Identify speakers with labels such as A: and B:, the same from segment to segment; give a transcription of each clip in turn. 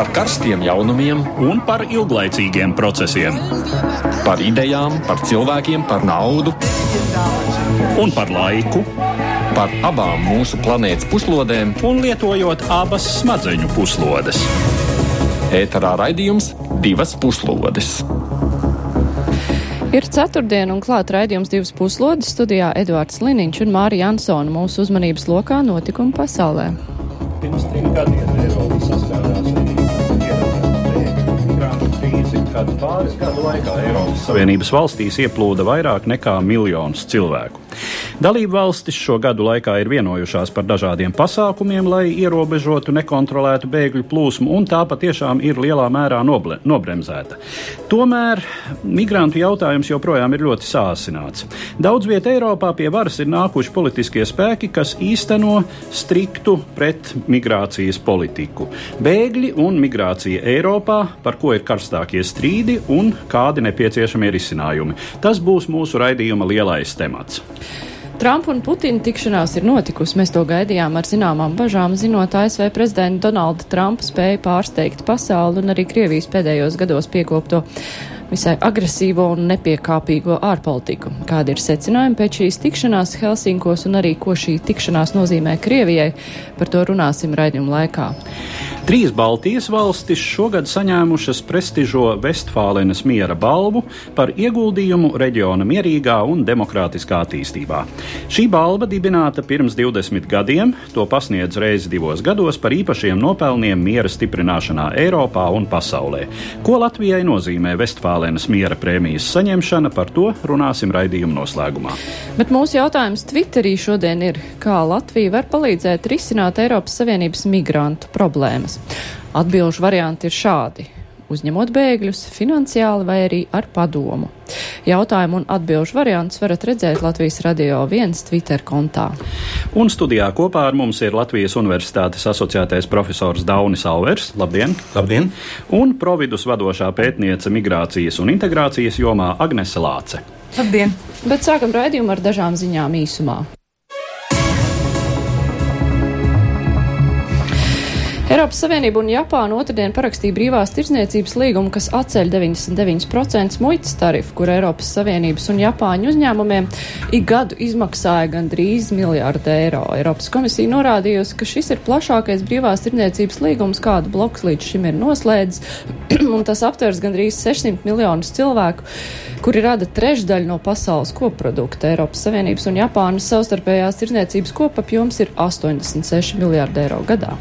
A: par karstiem jaunumiem
B: un par ilglaicīgiem procesiem.
A: Par idejām, par cilvēkiem, par naudu
B: un par laiku.
A: Par abām mūsu planētas puslodēm,
B: un lietojot abas smadzeņu puslodes.
A: Ēterā raidījums divas puslodes.
C: Ir ceturtdiena un klāt raidījums divas puslodes studijā Eduards Liniņš un Mārija Ansona mūsu uzmanības lokā notikumu pasaulē.
D: Pirms trim gadiem Eiropa pāris gadu laikā Eiropas Savienības valstīs ieplūda vairāk nekā miljons cilvēku. Dalību valstis šo gadu laikā ir vienojušās par dažādiem pasākumiem, lai ierobežotu nekontrolētu bēgļu plūsmu, un tā patiešām ir lielā mērā noble, nobremzēta. Tomēr migrantu jautājums joprojām ir ļoti sāsināts. Daudz vietā Eiropā pie varas ir nākuši politiskie spēki, kas īsteno striktu pret migrācijas politiku. Bēgļi un migrācija Eiropā, par ko ir karstākie strīdi un kādi nepieciešamie risinājumi. Tas būs mūsu raidījuma lielais temats.
C: Trumpa un Putina tikšanās ir notikusi. Mēs to gaidījām ar zināmām bažām, zinot ASV prezidenta Donalda Trumpa spēju pārsteigt pasauli un arī Krievijas pēdējos gados piekopto visai agresīvo un nepiekāpīgo ārpolitiku. Kādi ir secinājumi pēc šīs tikšanās Helsinkos un arī ko šī tikšanās nozīmē Krievijai? Par to runāsim raidījuma laikā.
D: Trīs Baltijas valstis šogad saņēmušas prestižo Vestfālenes miera balvu par ieguldījumu reģiona mierīgā un demokrātiskā attīstībā. Šī balva dibināta pirms 20 gadiem, to pasniedz reizi divos gados par īpašiem nopelniem miera stiprināšanā Eiropā un pasaulē. Ko Latvijai nozīmē Vestfālenes miera prēmijas saņemšana, par to runāsim raidījuma noslēgumā.
C: Bet mūsu jautājums Twitterī šodien ir, kā Latvija var palīdzēt risināt Eiropas Savienības migrantu problēmas. Atbilžu varianti ir šādi uzņemot bēgļus, finansiāli vai arī ar padomu. Jautājumu un atbilžu variantus varat redzēt Latvijas radio viens Twitter kontā.
D: Un studijā kopā ar mums ir Latvijas Universitātes asociētais profesors Daunis Alvers. Labdien!
E: Labdien!
D: Un providus vadošā pētniece migrācijas un integrācijas jomā Agnese Lāce.
F: Labdien!
C: Bet sākam raidījumu ar dažām ziņām īsumā. Eiropas Savienība un Japāna otrdien parakstīja brīvās tirzniecības līgumu, kas atceļ 99% muitas tarifu, kur Eiropas Savienības un Japāņu uzņēmumiem ik gadu izmaksāja gandrīz miljārdu eiro. Eiropas komisija norādījusi, ka šis ir plašākais brīvās tirzniecības līgums, kādu bloks līdz šim ir noslēdzis, un tas aptvers gandrīz 600 miljonus cilvēku, kuri rada trešdaļu no pasaules koprodukta. Eiropas Savienības un Japānas savstarpējās tirzniecības kopapjoms ir 86 miljārdi eiro gadā.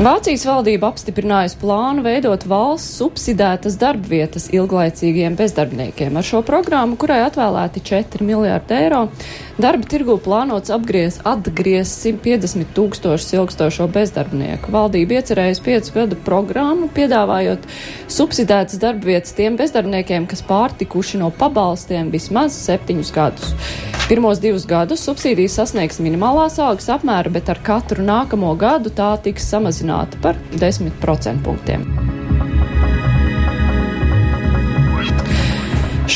C: Vācijas valdība apstiprinājusi plānu veidot valsts subsidētas darbvietas ilglaicīgiem bezdarbniekiem. Ar šo programmu, kurai atvēlēti 4 miljārdi eiro, darba tirgu plānots apgriezt atgriez 150 tūkstošus ilgstošo bezdarbnieku. Valdība iecerējusi 5 gadu programmu, piedāvājot subsidētas darbvietas tiem bezdarbniekiem, kas pārtikuši no pabalstiem vismaz 7 gadus. Pirmos divus gadus subsīdijas sasniegs minimālās algas apmēru, bet ar katru nākamo gadu tā tiks samazināta par 10 procentpunktiem.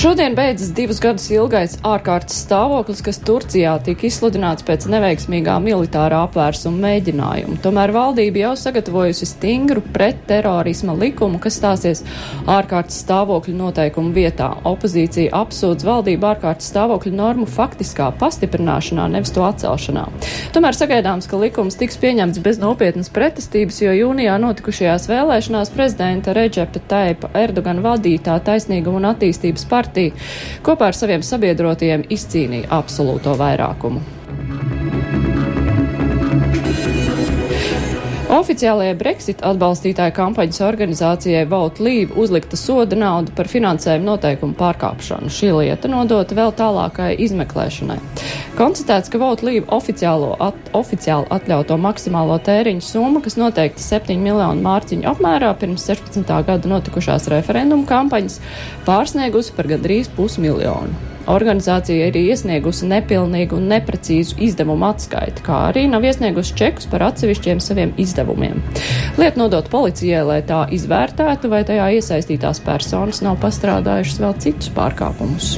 C: Šodien beidzas divus gadus ilgais ārkārtas stāvoklis, kas Turcijā tika izsludināts pēc neveiksmīgā militārā apvērsuma mēģinājuma. Tomēr valdība jau sagatavojusi stingru pretterorisma likumu, kas stāsies ārkārtas stāvokļu noteikumu vietā. Opozīcija apsūdz valdību ārkārtas stāvokļu normu faktiskā pastiprināšanā, nevis to atcelšanā. Tomēr sagaidāms, ka likums tiks pieņemts bez nopietnas pretestības, jo jūnijā notikušajās vēlēšanās prezidenta Reģepa Taipa Erdogana vadītā taisnīguma un attīstības partija partija kopā ar saviem sabiedrotiem izcīnīja absolūto vairākumu. Oficiālajai Brexit atbalstītāju kampaņas organizācijai Vote Leave uzlikta soda nauda par finansējumu noteikumu pārkāpšanu. Šī lieta nodota vēl tālākai izmeklēšanai. Konstatēts, ka Vote Leave at, oficiāli atļauto maksimālo tēriņu summu, kas noteikti 7 miljonu mārciņu apmērā pirms 16. gada notikušās referendumu kampaņas, pārsniegusi par gandrīz pusmiljonu. Organizācija ir iesniegusi nepilnīgu un neprecīzu izdevumu atskaiti, kā arī nav iesniegusi čekus par atsevišķiem saviem izdevumiem. Lieta nodot policijai, lai tā izvērtētu, vai tajā iesaistītās personas nav pastrādājušas vēl citus pārkāpumus.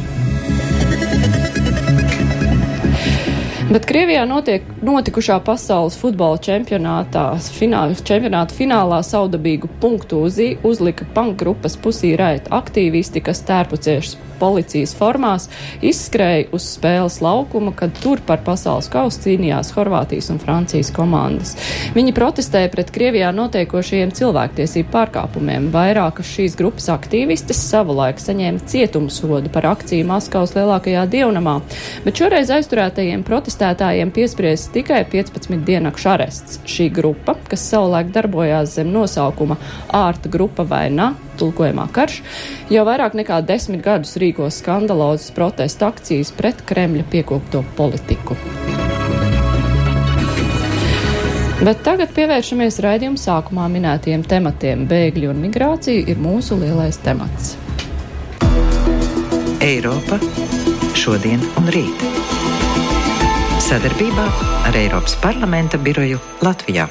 C: Bet Krievijā notiek, notikušā pasaules futbola čempionātā, fināl, čempionāta finālā saudabīgu punktu uz, uzlika pankgrupas pusī raita aktīvisti, kas tērpucies policijas formās, izskrēja uz spēles laukuma, kad tur par pasaules kausu cīnījās Horvātijas un Francijas komandas. Viņi protestēja pret Krievijā notiekošajiem cilvēktiesību pārkāpumiem. Vairākas šīs grupas aktīvistes savulaik saņēma cietumsodu par akciju Maskavas lielākajā dievnamā, bet šoreiz aizturētajiem protestētājiem piespriests tikai 15 diennakšu arests. Šī grupa, kas savulaik darbojās zem nosaukuma ārta grupa vai na, tulkojumā karš, jau vairāk nekā desmit gadus rīko skandalozes protesta akcijas pret Kremļa piekopto politiku. Bet tagad pievēršamies raidījuma sākumā minētiem tematiem. Bēgļi un migrācija ir mūsu lielais temats.
E: Eiropa šodien un rīt. Sadarbībā ar Eiropas parlamenta biroju Latvijā.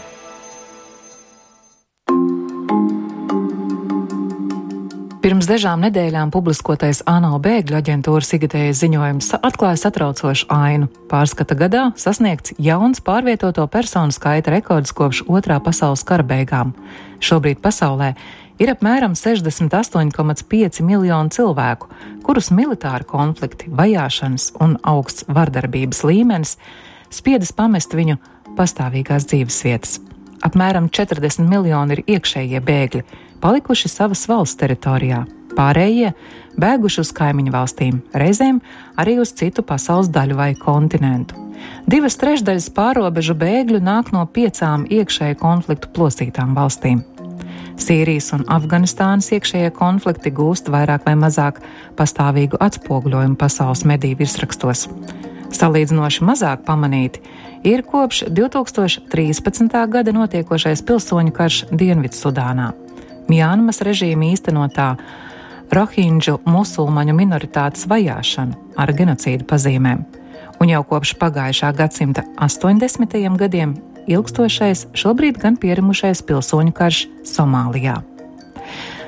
F: Pirms dažām nedēļām publiskotais ANO bēgļu aģentūras ikgadējais ziņojums atklāja satraucošu ainu. Pārskata gadā sasniegts jauns pārvietoto personu skaita rekords kopš otrā pasaules kara beigām. Šobrīd pasaulē ir apmēram 68,5 miljoni cilvēku, kurus militāri konflikti, vajāšanas un augsts vardarbības līmenis spiedis pamest viņu pastāvīgās dzīvesvietas. Apmēram 40 miljoni ir iekšējie bēgļi palikuši savas valsts teritorijā, pārējie bēguši uz kaimiņu valstīm, reizēm arī uz citu pasaules daļu vai kontinentu. Divas trešdaļas pārobežu bēgļu nāk no piecām iekšēju konfliktu plosītām valstīm. Sīrijas un Afganistānas iekšējie konflikti gūst vairāk vai mazāk pastāvīgu atspoguļojumu pasaules mediju virsrakstos. Salīdzinoši mazāk pamanīti ir kopš 2013. gada notiekošais pilsoņu karš Dienvidsudānā. Mjānmas režīma īstenotā rohinģu musulmaņu minoritātes vajāšanu ar genocīdu pazīmēm, un jau kopš pagājušā gadsimta 80. gadiem ilgstošais, šobrīd gan pierimušais pilsoņu karš Somālijā.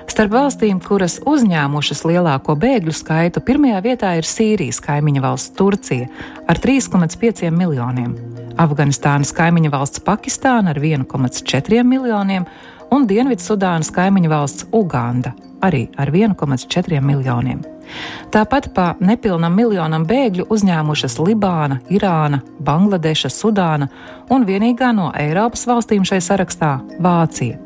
F: Starp valstīm, kuras uzņēmušas lielāko bēgļu skaitu, pirmajā vietā ir Sīrijas kaimiņa valsts Turcija ar 3,5 miljoniem, Afganistānas kaimiņa valsts Pakistāna ar 1,4 miljoniem un Dienvidsudānas kaimiņu valsts Uganda arī ar 1,4 miljoniem. Tāpat pa nepilnam miljonam bēgļu uzņēmušas Libāna, Irāna, Bangladeša, Sudāna un vienīgā no Eiropas valstīm šai sarakstā - Vācija.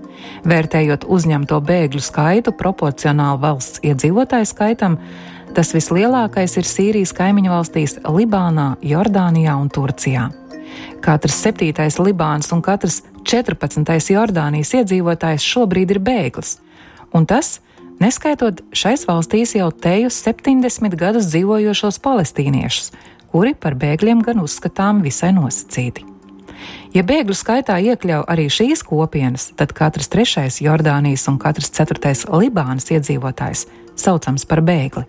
F: Vērtējot uzņemto bēgļu skaitu proporcionāli valsts iedzīvotāju skaitam, tas vislielākais ir Sīrijas kaimiņu valstīs Libānā, Jordānijā un Turcijā. Katrs septītais Libāns un katrs 14. Jordānijas iedzīvotājs šobrīd ir bēglis, un tas neskaitot šais valstīs jau tejus 70 gadus dzīvojošos palestīniešus, kuri par bēgļiem gan uzskatām visai nosacīti. Ja bēgļu skaitā iekļauj arī šīs kopienas, tad katrs trešais Jordānijas un katrs ceturtais Libānas iedzīvotājs saucams par bēgli.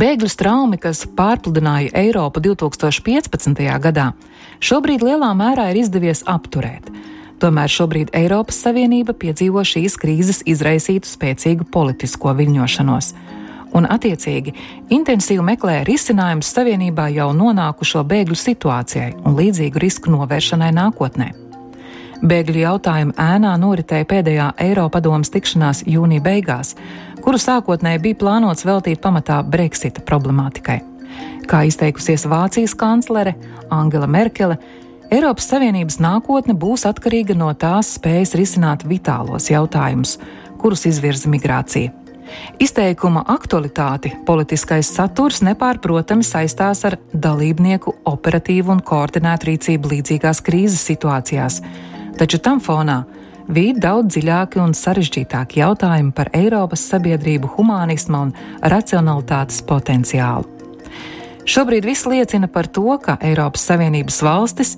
F: Bēgļu straumi, kas pārpludināja Eiropu 2015. gadā, šobrīd lielā mērā ir izdevies apturēt. Tomēr šobrīd Eiropas Savienība piedzīvo šīs krīzes izraisītu spēcīgu politisko viļņošanos, un attiecīgi intensīvi meklē risinājumus Savienībā jau nonākušo bēgļu situācijai un līdzīgu risku novēršanai nākotnē. Bēgļu jautājumu ēnā noritēja pēdējā Eiropadomas tikšanās jūnija beigās, kuru sākotnēji bija plānots veltīt pamatā Brexita problemātikai. Kā izteikusies Vācijas kanclere Angela Merkele, Eiropas Savienības nākotne būs atkarīga no tās spējas risināt vitālos jautājumus, kurus izvirza migrācija. Izteikuma aktualitāti politiskais saturs nepārprotami saistās ar dalībnieku operatīvu un koordinētu rīcību līdzīgās krīzes situācijās, taču tam fonā bija daudz dziļāki un sarežģītāki jautājumi par Eiropas sabiedrību humanisma un racionalitātes potenciālu. Šobrīd viss liecina par to, ka Eiropas Savienības valstis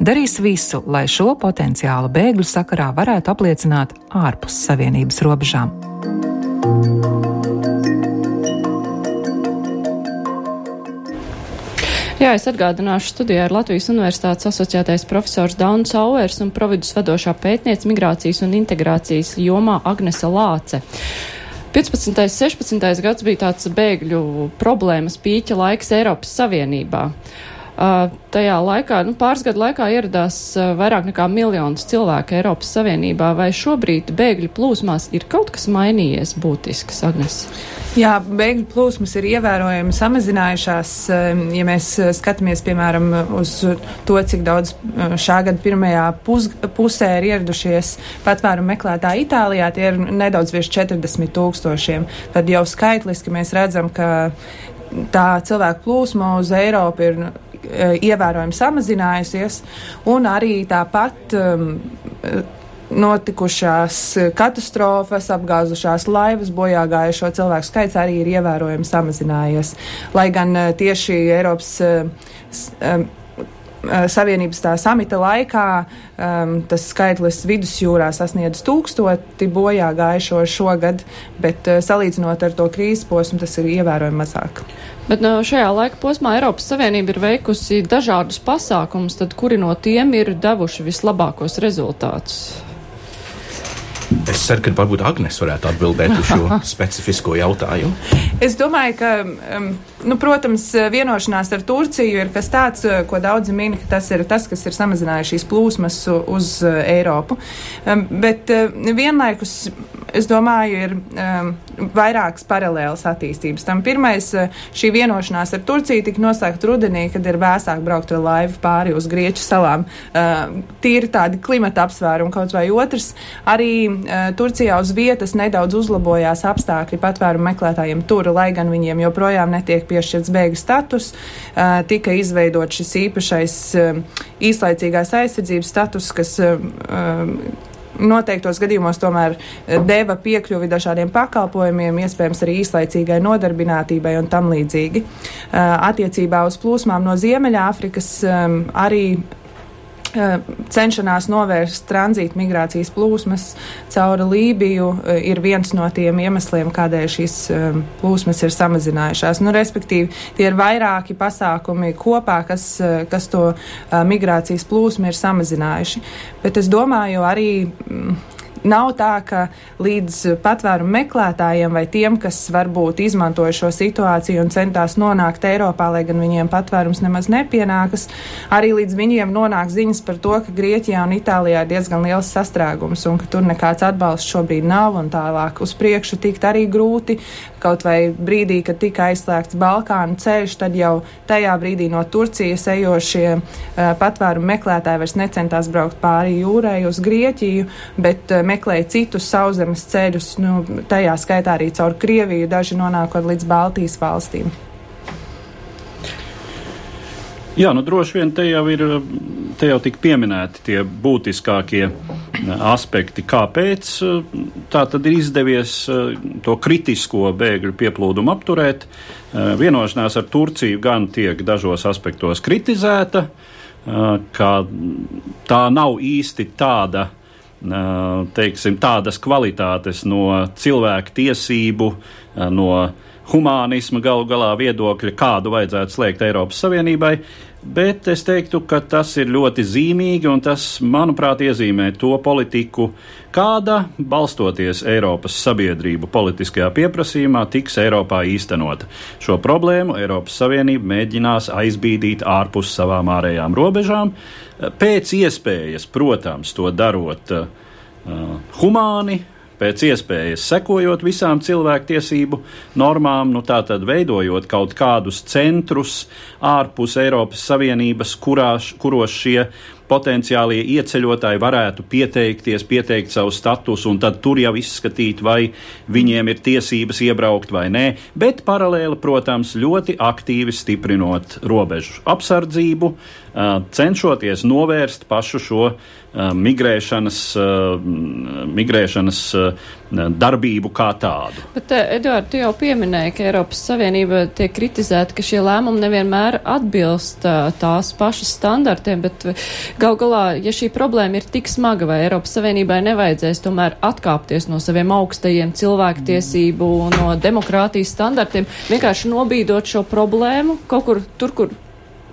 F: darīs visu, lai šo potenciālu bēgļu sakarā varētu apliecināt ārpus Savienības robežām.
C: Jā, es atgādināšu studijā ar Latvijas Universitātes asociētais profesors Dauns Auers un providus vadošā pētniece migrācijas un integrācijas jomā Agnese Lāce. 15. un 16. gads bija tāds bēgļu problēmas pīķa laiks Eiropas Savienībā. Uh, tajā laikā, nu, pāris gadu laikā ieradās uh, vairāk nekā miljons cilvēku Eiropas Savienībā. Vai šobrīd bēgļu plūsmās ir kaut kas mainījies būtisks, Agnes?
G: Jā, bēgļu plūsmas ir ievērojami samazinājušās. Ja mēs uh, skatāmies, piemēram, uz to, cik daudz šā gada pirmajā pus, pusē ir ieradušies patvērumu meklētāji Itālijā, tie ir nedaudz virs 40 tūkstošiem. Tad jau skaitliski mēs redzam, ka tā cilvēku plūsma uz Eiropu ir Eh, ievērojami samazinājusies, un arī tāpat um, notikušās katastrofas, apgāzušās laivas, bojā gājušo cilvēku skaits arī ir ievērojami samazinājies. Lai gan eh, tieši Eiropas um, Savienības tā samita laikā um, tas skaitlis vidusjūrā sasniedz tūkstoti bojā gājušo šogad, bet uh, salīdzinot ar to krīzes posmu, tas ir ievērojami mazāk.
C: Bet no šajā laika posmā Eiropas Savienība ir veikusi dažādus pasākumus, tad kuri no tiem ir devuši vislabākos rezultātus?
H: Es ceru, ka varbūt Agnēs varētu atbildēt uz šo specifisko jautājumu.
G: Es domāju, ka, um, nu, protams, vienošanās ar Turciju ir kas tāds, uh, ko daudzi min, ka tas ir tas, kas ir samazinājis šīs plūsmas uz uh, Eiropu. Um, bet uh, vienlaikus, es domāju, ir um, vairākas paralēlas attīstības. Tam pirmais, šī vienošanās ar Turciju tika noslēgta rudenī, kad ir vēsāk braukt ar laivu pāri uz Grieķu salām. Tīri tādi klimata apsvērumi kaut vai otrs. Arī Eh, Turcijā uz vietas nedaudz uzlabojās apstākļi patvērumu meklētājiem tur, lai gan viņiem joprojām netiek piešķirts bēgļu status. Eh, tika izveidot šis īpašais eh, īslaicīgās aizsardzības status, kas noteiktos gadījumos tomēr deva piekļuvi dažādiem pakalpojumiem, iespējams arī īslaicīgai nodarbinātībai un tam līdzīgi. Attiecībā uz plūsmām no Ziemeļāfrikas arī Eh, cenšanās novērst tranzīta migrācijas plūsmas cauri Lībiju eh, ir viens no tiem iemesliem, kādēļ šīs eh, plūsmas ir samazinājušās. Nu, respektīvi, tie ir vairāki pasākumi kopā, kas, kas to migrācijas plūsmu ir samazinājuši. Bet es domāju arī mm, Nav tā, ka līdz patvērumu meklētājiem vai tiem, kas varbūt izmantoja šo situāciju un centās nonākt Eiropā, lai gan viņiem patvērums nemaz nepienākas, arī līdz viņiem nonāk ziņas par to, ka Grieķijā un Itālijā ir diezgan liels sastrēgums un ka tur nekāds atbalsts šobrīd nav un tālāk uz priekšu tikt arī grūti. Kaut vai brīdī, kad tika aizslēgts Balkānu ceļš, tad jau tajā brīdī no Turcijas ejošie uh, patvērumu meklētāji vairs necentās braukt pāri jūrai uz Grieķiju, bet uh, meklēja citus sauszemes ceļus, nu, tajā skaitā arī caur Krieviju, daži nonākot līdz Baltijas valstīm.
D: Jā, nu droši vien te jau ir, te jau tik pieminēti tie būtiskākie aspekti, kāpēc tā tad ir izdevies to kritisko bēgļu pieplūdumu apturēt. Vienošanās ar Turciju gan tiek dažos aspektos kritizēta, ka tā nav īsti tāda teiksim, tādas kvalitātes no cilvēku tiesību, no humānisma galu galā viedokļa, kādu vajadzētu slēgt Eiropas Savienībai. Bet es teiktu, ka tas ir ļoti zīmīgi un tas, manuprāt, iezīmē to politiku, kāda, balstoties Eiropas sabiedrību politiskajā pieprasījumā, tiks Eiropā īstenota. Šo problēmu Eiropas Savienība mēģinās aizbīdīt ārpus savām ārējām robežām, pēc iespējas, protams, to darot uh, humāni, pēc iespējas sekojot visām cilvēktiesību normām, nu tā tad veidojot kaut kādus centrus ārpus Eiropas Savienības, kurās, kuros šie potenciālie ieceļotāji varētu pieteikties, pieteikt savu statusu un tad tur jau izskatīt, vai viņiem ir tiesības iebraukt vai nē, bet paralēli, protams, ļoti aktīvi stiprinot robežu apsardzību, cenšoties novērst pašu šo migrēšanas, migrēšanas darbību kā tādu.
C: Bet, Eduard, tu jau pieminēji, ka Eiropas Savienība tiek kritizēta, ka šie lēmumi nevienmēr atbilst tās pašas standartiem, bet gal galā, ja šī problēma ir tik smaga, vai Eiropas Savienībai nevajadzēs tomēr atkāpties no saviem augstajiem cilvēktiesību, no demokrātijas standartiem, vienkārši nobīdot šo problēmu kaut kur tur, kur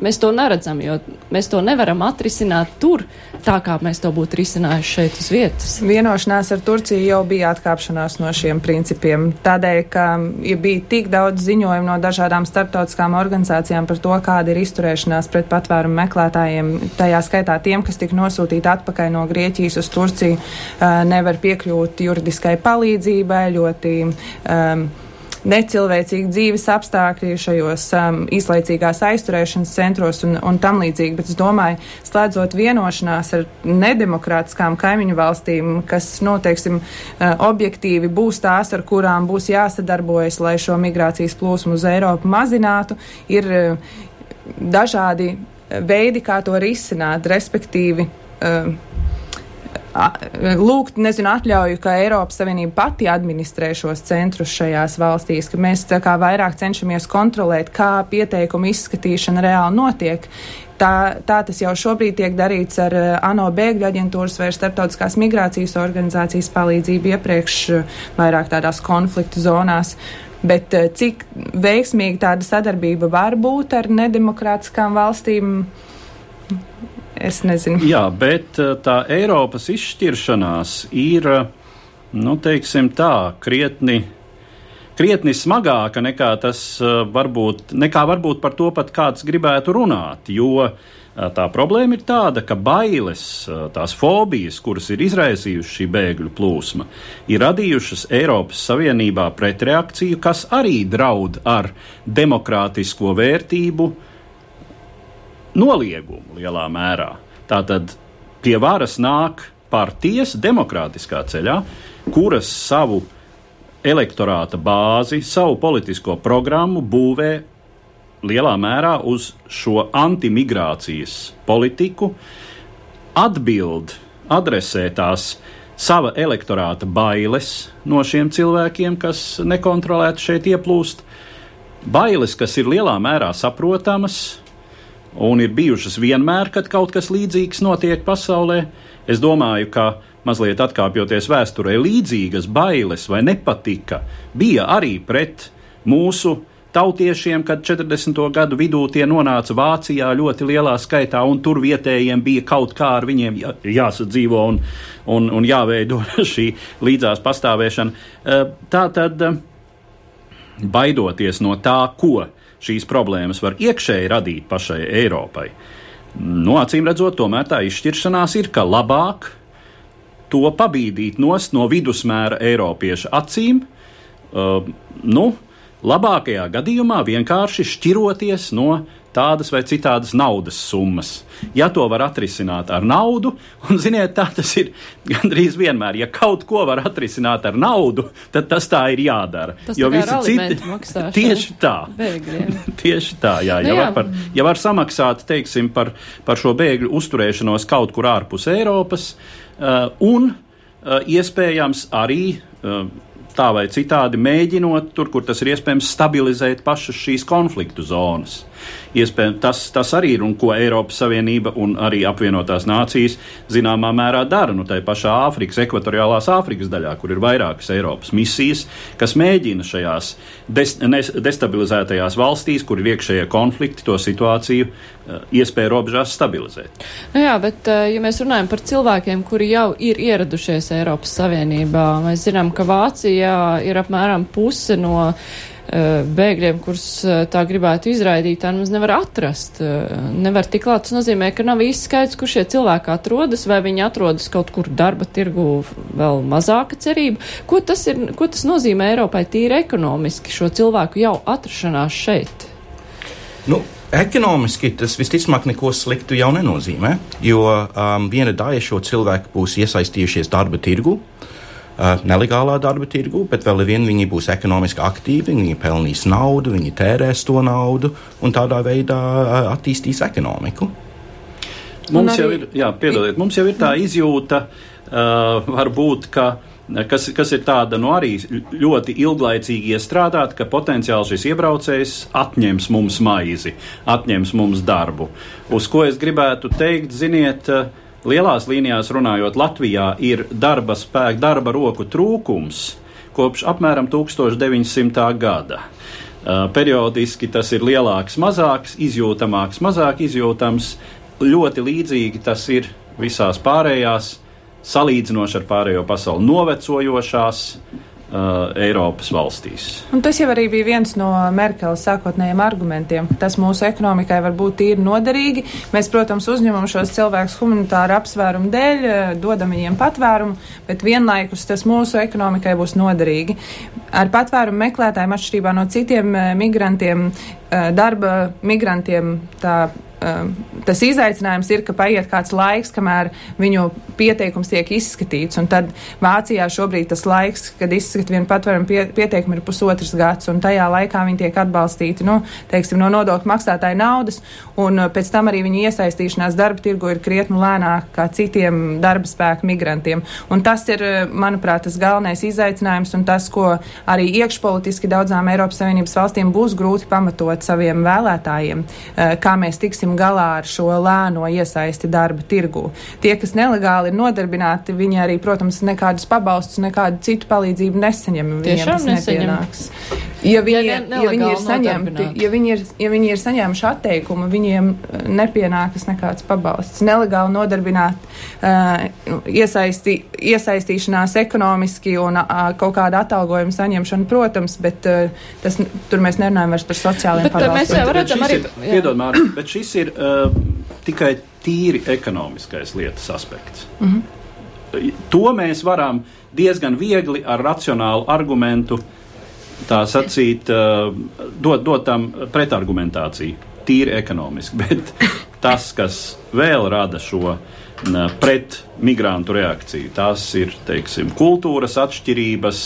C: mēs to neredzam, jo mēs to nevaram atrisināt tur, tā kā mēs to būtu risinājuši šeit uz vietas.
G: Vienošanās ar Turciju jau bija atkāpšanās no šiem principiem. Tādēļ, ka ja bija tik daudz ziņojumu no dažādām starptautiskām organizācijām par to, kāda ir izturēšanās pret patvērumu meklētājiem, tajā skaitā tiem, kas tika nosūtīti atpakaļ no Grieķijas uz Turciju, nevar piekļūt juridiskai palīdzībai, ļoti um, necilvēcīgi dzīves apstākļi šajos um, īslaicīgās aizturēšanas centros un, un tam līdzīgi. Bet es domāju, slēdzot vienošanās ar nedemokrātiskām kaimiņu valstīm, kas, noteiksim, nu, uh, objektīvi būs tās, ar kurām būs jāsadarbojas, lai šo migrācijas plūsmu uz Eiropu mazinātu, ir uh, dažādi veidi, kā to risināt, respektīvi. Uh, lūgt, nezinu, atļauju, ka Eiropas Savienība pati administrē šos centrus šajās valstīs, ka mēs kā vairāk cenšamies kontrolēt, kā pieteikumu izskatīšana reāli notiek. Tā, tā tas jau šobrīd tiek darīts ar ANO bēgļu aģentūras vai starptautiskās migrācijas organizācijas palīdzību iepriekš vairāk tādās konfliktu zonās. Bet cik veiksmīgi tāda sadarbība var būt ar nedemokrātiskām valstīm, es nezinu.
D: Jā, bet eh, tā Eiropas izšķiršanās ir, eh, nu, teiksim tā, krietni. Krietni smagāka nekā tas uh, varbūt, nekā varbūt par to pat kāds gribētu runāt, jo tā problēma ir tāda, ka bailes, tās fobijas, kuras ir izraisījušas šī bēgļu plūsma, ir radījušas Eiropas Savienībā pretreakciju, kas arī draud ar demokrātisko vērtību uh, noliegumu lielā mērā. Tātad pie varas nāk partijas demokrātiskā ceļā, kuras savu elektorāta bāzi, savu politisko programmu būvē lielā mērā uz šo antimigrācijas politiku, atbild, adresē tās sava elektorāta bailes no šiem cilvēkiem, kas nekontrolēti šeit ieplūst. Bailes, kas ir lielā mērā saprotamas, un ir bijušas vienmēr, kad kaut kas līdzīgs notiek pasaulē. Es domāju, ka mazliet atkāpjoties vēsturē, līdzīgas bailes vai nepatika bija arī pret mūsu tautiešiem, kad 40. gadu vidū tie nonāca Vācijā ļoti lielā skaitā, un tur vietējiem bija kaut kā ar viņiem jā, jāsadzīvo un, un, un jāveido šī līdzās pastāvēšana. Eh, tā tad, eh, baidoties no tā, ko šīs problēmas var iekšēji radīt pašai Eiropai. Nu, acīm redzot, tomēr tā izšķiršanās ir, ka labāk to pabīdīt nost no vidusmēra Eiropieša acīm, uh, nu, labākajā gadījumā vienkārši šķiroties no tādas vai citādas naudas summas. Ja to var atrisināt ar naudu, un ziniet, tā tas ir gandrīz vienmēr. Ja kaut ko var atrisināt ar naudu, tad tas tā ir jādara.
C: Tas
D: jo
C: visi
D: citi tieši tā. tieši tā, jā. Nu, ja, jā. Var par, ja var samaksāt, teiksim, par, par šo bēgļu uzturēšanos kaut kur ārpus Eiropas, uh, un uh, iespējams arī uh, tā vai citādi mēģinot, tur, kur tas ir iespējams, stabilizēt pašas šīs konfliktu zonas. Iespējams, tas, tas arī ir un ko Eiropas Savienība un arī apvienotās nācijas zināmā mērā dara. Nu, tā pašā Āfrikas, ekvatoriālās Āfrikas daļā, kur ir vairākas Eiropas misijas, kas mēģina šajās des, destabilizētajās valstīs, kur ir iekšējie konflikti, to situāciju uh, iespēju robežās stabilizēt.
C: Nu jā, bet uh, ja mēs runājam par cilvēkiem, kuri jau ir ieradušies Eiropas Savienībā, mēs zinām, ka Vācijā ir apmēram puse no Eh, bēgļiem, kurus eh, tā gribētu izraidīt, tā nemaz nevar atrast. Eh, nevar tik klāt. Tas nozīmē, ka nav īsti skaidrs, kur šie cilvēki atrodas, vai viņi atrodas kaut kur darba tirgu vēl mazāka cerība. Ko tas, ir, ko tas nozīmē Eiropai tīri ekonomiski, šo cilvēku jau atrašanās šeit?
H: Nu. Ekonomiski tas visticamāk neko sliktu jau nenozīmē, jo um, viena daļa šo cilvēku būs iesaistījušies darba tirgu, nelegālā darba tirgu, bet vēl vien viņi būs ekonomiski aktīvi, viņi pelnīs naudu, viņi tērēs to naudu un tādā veidā uh, attīstīs ekonomiku.
D: Mums jau ir, jā, piedodiet, mums jau ir tā izjūta, uh, varbūt, ka kas, kas ir tāda nu, arī ļoti ilglaicīgi iestrādāta, ka potenciāli šis iebraucējs atņems mums maizi, atņems mums darbu. Uz ko es gribētu teikt, ziniet, uh, Lielās līnijās runājot, Latvijā ir darba spēka, darba roku trūkums kopš apmēram 1900. gada. Periodiski tas ir lielāks, mazāks, izjūtamāks, mazāk izjūtams. Ļoti līdzīgi tas ir visās pārējās, salīdzinoši ar pārējo pasauli, novecojošās uh, Eiropas valstīs.
G: Un tas jau arī bija viens no Merkeles sākotnējiem argumentiem, ka tas mūsu ekonomikai var būt tīri noderīgi. Mēs, protams, uzņemam šos cilvēkus humanitāru apsvērumu dēļ, uh, dodam viņiem patvērumu, bet vienlaikus tas mūsu ekonomikai būs noderīgi. Ar patvērumu meklētājiem atšķirībā no citiem uh, migrantiem, uh, darba migrantiem, tā tas izaicinājums ir, ka paiet kāds laiks, kamēr viņu pieteikums tiek izskatīts. Tad Vācijā šobrīd tas laiks, kad izskat vienu patvērumu pie, pieteikumu, ir pusotrs gads, un tajā laikā viņi tiek atbalstīti nu, teiksim, no nodokļu maksātāju naudas, un uh, pēc tam arī viņu iesaistīšanās darba tirgu ir krietni lēnāka kā citiem darba spēku migrantiem. Un tas ir, uh, manuprāt, tas galvenais izaicinājums un tas, ko arī iekšpolitiski daudzām Eiropas Savienības valstīm būs grūti pamatot saviem vēlētājiem, uh, kā mēs tiksim tiksim galā ar šo lēno iesaisti darba tirgu. Tie, kas nelegāli ir nodarbināti, viņi arī, protams, nekādus pabalstus, nekādu citu palīdzību nesaņem.
C: Tiešām nesaņems.
G: Ja viņi, ja, ja, viņi ir saņemti, ja, viņi ir, ja viņi ir saņēmuši atteikumu, viņiem eh, nepienākas nekāds pabalsts. Nelegāli nodarbināt, uh, iesaisti, iesaistīšanās ekonomiski un uh, kaut kādu atalgojumu saņemšanu, protams, bet uh, tas, tur mēs nerunājam vairs par sociāliem pabalstiem.
C: Mēs jau redzam arī.
D: Piedod, Mārta, bet šis ir uh, tikai tīri ekonomiskais lietas aspekts. Mm -hmm. To mēs varam diezgan viegli ar racionālu argumentu uh, tā sacīt, dot, dot tam pretargumentāciju, tīri ekonomiski. Bet tas, kas vēl rada šo pret migrantu reakciju, tās ir teiksim, kultūras atšķirības,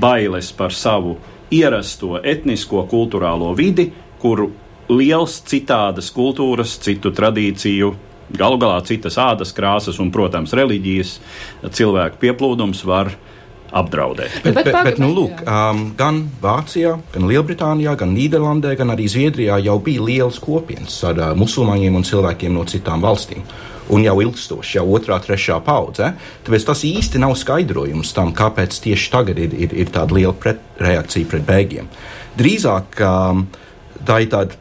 D: bailes par savu ierasto etnisko kultūrālo vidi, kuru liels citādas kultūras, citu tradīciju galu galā citas ādas krāsas un, protams, reliģijas cilvēku pieplūdums var apdraudēt.
H: Bet, bet, bet, bet nu, lūk, um, gan Vācijā, gan Lielbritānijā, gan Nīderlandē, gan arī Zviedrijā jau bija liels kopienas ar uh, musulmaņiem un cilvēkiem no citām valstīm. Un jau ilgstoši, jau otrā, trešā paudze. Tāpēc tas īsti nav skaidrojums tam, kāpēc tieši tagad ir, ir, ir tāda liela pret, reakcija pret bēgļiem. Drīzāk um, tā ir tāda,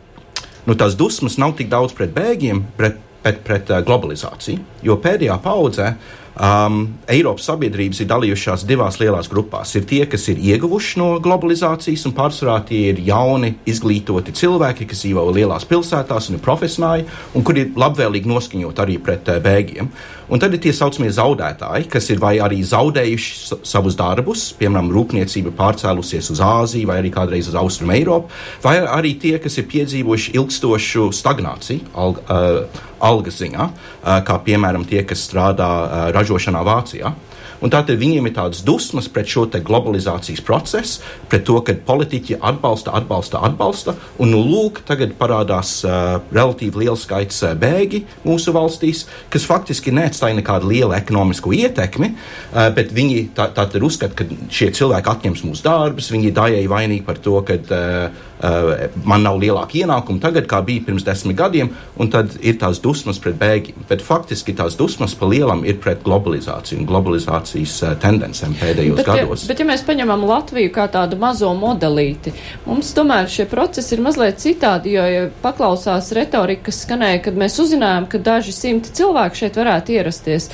H: nu, tās dusmas nav tik daudz pret bēgļiem, bet pret, pret uh, globalizāciju. Jo pēdējā paudzē uh, Um, Eiropas sabiedrības ir dalījušās divās lielās grupās. Ir tie, kas ir ieguvuši no globalizācijas, un pārsvarā tie ir jauni, izglītoti cilvēki, kas dzīvo lielās pilsētās un ir profesionāļi, un kuri ir labvēlīgi noskaņot arī pret uh, bēgļiem. Un tad ir tie saucamie zaudētāji, kas ir vai arī zaudējuši savus darbus, piemēram, rūpniecība pārcēlusies uz Āziju vai arī kādreiz uz Austrumu Eiropu, vai arī tie, kas ir piedzīvojuši ilgstošu stagnāciju alg, uh, algas ziņā, uh, kā piemēram tie, kas strādā uh, ražošanā Vācijā. Un tātad viņiem ir tādas dusmas pret šo globalizācijas procesu, pret to, ka politiķi atbalsta, atbalsta, atbalsta. Un, nu, lūk, tagad parādās uh, relatīvi liels skaits uh, bēgļi mūsu valstīs, kas faktiski neatstāja nekādu lielu ekonomisku ietekmi, uh, bet viņi tātad tā uzskata, ka šie cilvēki atņems mūsu darbus, viņi daļai vainīgi par to, ka uh, uh, man nav lielāka ienākuma tagad, kā bija pirms desmit gadiem, un tad ir tās dusmas pret bēgļiem. Bet faktiski tās dusmas pa lielam ir pret globalizāciju un globalizācijas uh, tendencēm pēdējos
C: bet,
D: gados.
C: Ja, bet, ja mēs paņemam Latviju kā tādu mazo modelīti, mums tomēr šie procesi ir mazliet citādi, jo, ja paklausās retorika, kas skanēja, kad mēs uzzinājām, ka daži simti cilvēku šeit varētu ierasties.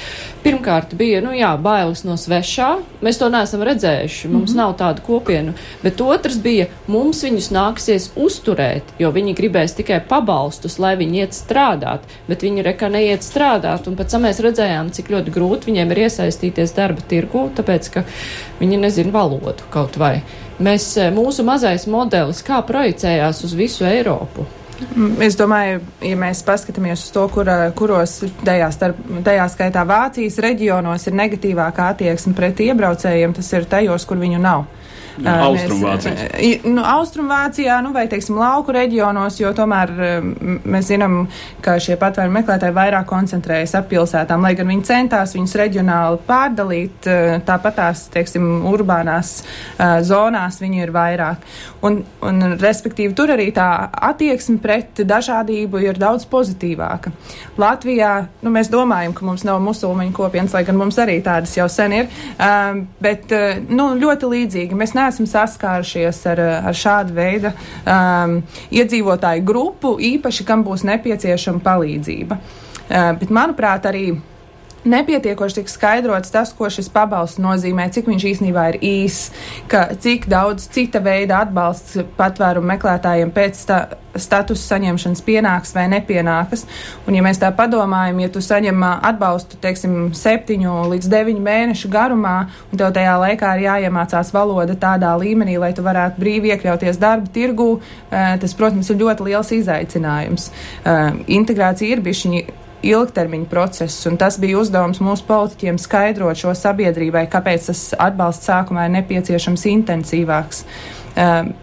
C: Pirmkārt bija, nu jā, bailes no svešā, mēs to neesam redzējuši, mums mm -hmm. nav tādu kopienu, bet otrs bija, mums viņus nāk nāksies uzturēt, jo viņi gribēs tikai pabalstus, lai viņi iet strādāt, bet viņi reka neiet strādāt, un pēc tam mēs redzējām, cik ļoti grūti viņiem ir iesaistīties darba tirgu, tāpēc, ka viņi nezina valodu kaut vai. Mēs, eh, mūsu mazais modelis, kā projicējās uz visu Eiropu?
G: Mm, es domāju, ja mēs paskatāmies uz to, kur, kuros tajā, starp, tajā skaitā Vācijas reģionos ir negatīvākā attieksme pret iebraucējiem, tas ir tajos, kur viņu nav.
D: Austrumvācijā.
G: Nu, Austrumvācijā, nu, vai, teiksim, lauku reģionos, jo tomēr mēs zinām, ka šie patvērumu meklētāji vairāk koncentrējas ap pilsētām, lai gan viņi centās viņus reģionāli pārdalīt, tāpat tās, teiksim, urbānās zonās viņi ir vairāk. Un, un, respektīvi, tur arī tā attieksme pret dažādību ir daudz pozitīvāka. Latvijā, nu, mēs domājam, ka mums nav musulmaņu kopienas, lai gan mums arī tādas jau sen ir, bet, nu, ļoti līdzīgi. Mēs neesam saskārušies ar, ar šādu veidu um, iedzīvotāju grupu, īpaši kam būs nepieciešama palīdzība. Uh, bet, manuprāt, arī nepietiekoši tik skaidrots tas, ko šis pabalsts nozīmē, cik viņš īstenībā ir īs, ka cik daudz cita veida atbalsts patvērumu meklētājiem pēc sta statusa saņemšanas pienāks vai nepienākas. Un, ja mēs tā padomājam, ja tu saņem atbalstu, teiksim, septiņu līdz deviņu mēnešu garumā, un tev tajā laikā ir jāiemācās valoda tādā līmenī, lai tu varētu brīvi iekļauties darba tirgū, tas, protams, ir ļoti liels izaicinājums. Integrācija ir bišķiņi ilgtermiņa process, un tas bija uzdevums mūsu politiķiem skaidrot šo sabiedrībai, kāpēc tas atbalsts sākumā ir nepieciešams intensīvāks. Um,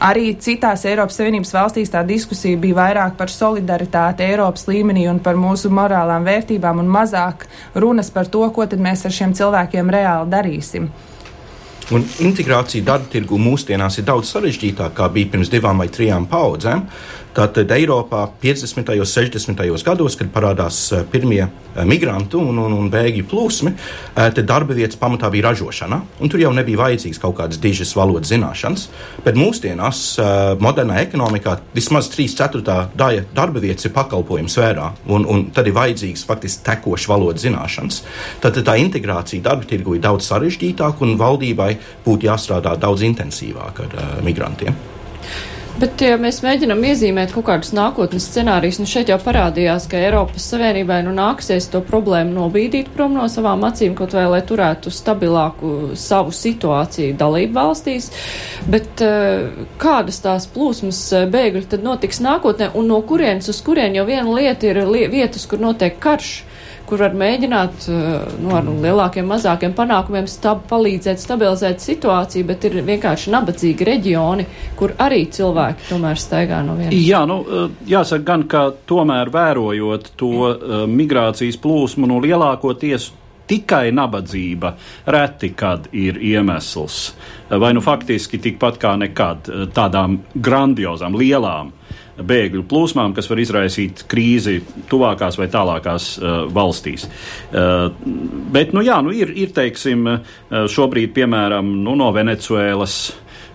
G: Arī citās Eiropas Savienības valstīs tā diskusija bija vairāk par solidaritāti Eiropas līmenī un par mūsu morālām vērtībām un mazāk runas par to, ko mēs ar šiem cilvēkiem reāli darīsim.
H: Un integrācija darba tirgu mūsdienās ir daudz sarežģītākā, kā bija pirms divām vai trijām paudzēm. Tātad Eiropā 50. un 60. gados, kad parādās pirmie migrantu un, un, un bēgļu plūsmi, tad darba vietas pamatā bija ražošana, un tur jau nebija vajadzīgas kaut kādas dižas valodas zināšanas. Bet mūsdienās, modernā ekonomikā, vismaz 3,4 daļa darba vietas ir pakalpojumu sfērā, un, un tad ir vajadzīgas faktiski tekošas valodas zināšanas. Tad tā integrācija darba tirgu ir daudz sarežģītāka, un valdībai būtu jāstrādā daudz intensīvāk ar uh, migrantiem.
C: Bet, ja mēs mēģinām iezīmēt kaut kādus nākotnes scenārijus, nu šeit jau parādījās, ka Eiropas Savienībai nu nāksies to problēmu nobīdīt prom no savām acīm, kaut vai lai turētu stabilāku savu situāciju dalību valstīs. Bet eh, kādas tās plūsmas eh, bēgļu tad notiks nākotnē un no kurienes uz kurien jau viena lieta ir li vietas, kur notiek karš? Kur var mēģināt eh, nu, ar lielākiem, mazākiem panākumiem stab, palīdzēt stabilizēt situāciju, bet ir vienkārši nabadzīgi reģioni, kur arī cilvēki tomēr staigā no vienas.
D: Jā, nu, eh, jāsaka gan, ka tomēr vērojot to uh, migrācijas plūsmu, nu lielākoties tikai nabadzība reti kad ir iemesls, vai nu faktiski tikpat kā nekad tādām grandiozām, lielām bēgļu plūsmām, kas var izraisīt krīzi tuvākās vai tālākās uh, valstīs. Uh, bet, nu jā, nu ir, ir teiksim, uh, šobrīd, piemēram, nu, no Venecuēlas.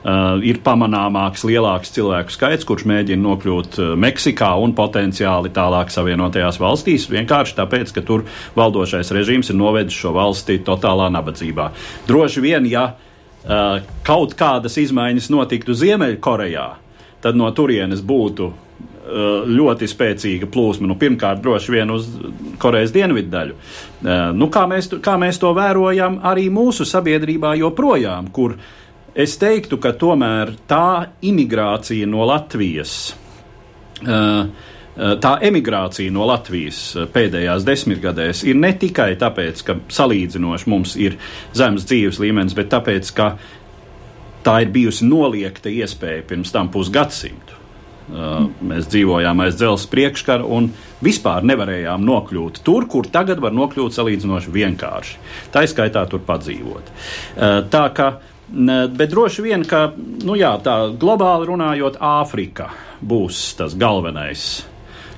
D: Uh, ir pamanāmāks, lielāks cilvēku skaits, kurš mēģina nokļūt uh, Meksikā un potenciāli tālāk Savienotajās valstīs, vienkārši tāpēc, ka tur valdošais režīms ir novedis šo valsti totālā nabadzībā. Droši vien, ja uh, kaut kādas izmaiņas notiktu Ziemeļkorejā, tad no turienes būtu uh, ļoti spēcīga plūsma. Nu, pirmkārt, droši vien uz Korejas dienvidu daļu. Uh, nu, kā, mēs, kā mēs to vērojam arī mūsu sabiedrībā joprojām, kur es teiktu, ka tomēr tā imigrācija no Latvijas. Uh, Tā emigrācija no Latvijas pēdējās desmitgadēs ir ne tikai tāpēc, ka salīdzinoši mums ir zemes dzīves līmenis, bet tāpēc, ka tā ir bijusi noliekta iespēja pirms tam pusgadsimtu. Uh, mēs dzīvojām aiz dzelzceļa priekškara un vispār nevarējām nokļūt tur, kur tagad var nokļūt salīdzinoši vienkārši. Tā izskaitā tur padzīvot. Uh, tā kā, bet droši vien, ka, nu jā, tā globāli runājot, Āfrika būs tas galvenais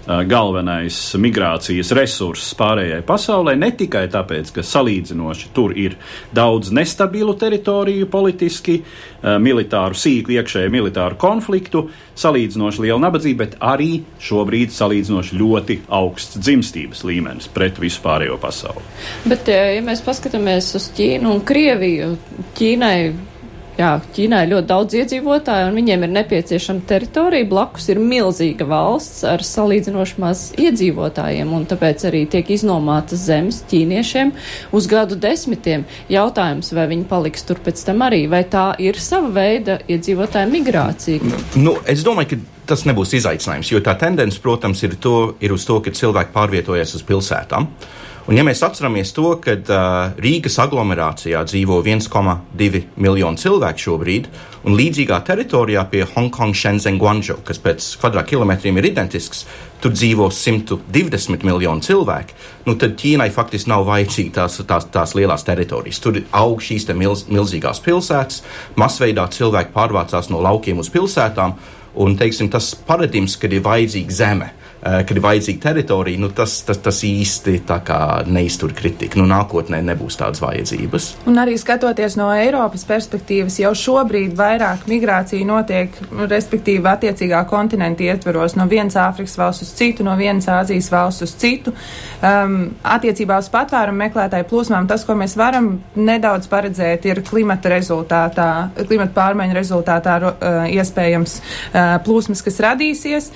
D: galvenais migrācijas resurss pārējai pasaulē, ne tikai tāpēc, ka salīdzinoši tur ir daudz nestabilu teritoriju politiski, militāru sīku iekšēju militāru konfliktu, salīdzinoši liela nabadzība, bet arī šobrīd salīdzinoši ļoti augsts dzimstības līmenis pret visu pārējo pasauli.
C: Bet, ja mēs paskatāmies uz Ķīnu un Krieviju, Ķīnai Jā, Ķīnā ir ļoti daudz iedzīvotāju, un viņiem ir nepieciešama teritorija. Blakus ir milzīga valsts ar salīdzinoši maz iedzīvotājiem, un tāpēc arī tiek iznomātas zemes ķīniešiem uz gadu desmitiem. Jautājums, vai viņi paliks tur pēc tam arī, vai tā ir sava veida iedzīvotāja migrācija?
H: Nu, nu, es domāju, ka tas nebūs izaicinājums, jo tā tendence, protams, ir, to, ir uz to, ka cilvēki pārvietojas uz pilsētām. Uh, Un, ja mēs atceramies to, ka uh, Rīgas aglomerācijā dzīvo 1,2 miljonu cilvēku šobrīd, un līdzīgā teritorijā pie Hongkong, Shenzhen, Guangzhou, kas pēc kvadrātkilometriem ir identisks, tur dzīvo 120 miljoni cilvēku, nu tad Ķīnai faktiski nav vajadzīga tās, tās, tās lielās teritorijas. Tur aug šīs milz, milzīgās pilsētas, masveidā cilvēki pārvācās no laukiem uz pilsētām. Un, teiksim, tas paradigms, kad ir vajadzīga zeme, uh, kad ir vajadzīga teritorija, nu, tas, tas, tas īsti neiztur kritiku. Nu, nākotnē nebūs tādas vajadzības.
G: Un arī skatoties no Eiropas perspektīvas, jau šobrīd vairāk migrācija notiek, respektīvi, attiecīgā kontinenta ietveros no vienas Āfrikas valsts uz citu, no vienas Āzijas valsts uz citu. Um, attiecībā uz patvērumu meklētāju plūsmām tas, ko mēs varam nedaudz paredzēt, ir klimata rezultātā, klimata pārmaiņu rezultātā uh, iespējams. Uh, plūsmas, kas radīsies.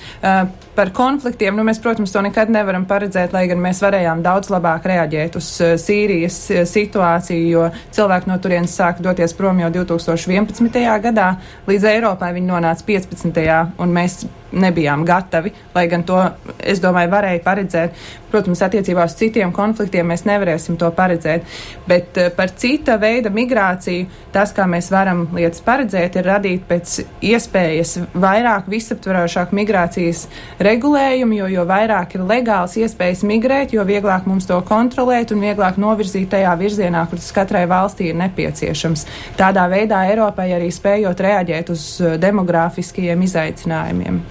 G: Par konfliktiem, nu, mēs, protams, to nekad nevaram paredzēt, lai gan mēs varējām daudz labāk reaģēt uz Sīrijas situāciju, jo cilvēki no turienes sāka doties prom jau 2011. gadā, līdz Eiropai viņi nonāca 15. un mēs nebijām gatavi, lai gan to, es domāju, varēja paredzēt. Protams, attiecībā uz citiem konfliktiem mēs nevarēsim to paredzēt, bet uh, par cita veida migrāciju tas, kā mēs varam lietas paredzēt, ir radīt pēc iespējas vairāk visaptverošāku migrācijas regulējumu, jo, jo vairāk ir legāls iespējas migrēt, jo vieglāk mums to kontrolēt un vieglāk novirzīt tajā virzienā, kur tas katrai valstī ir nepieciešams. Tādā veidā Eiropai arī spējot reaģēt uz uh, demografiskajiem izaicinājumiem.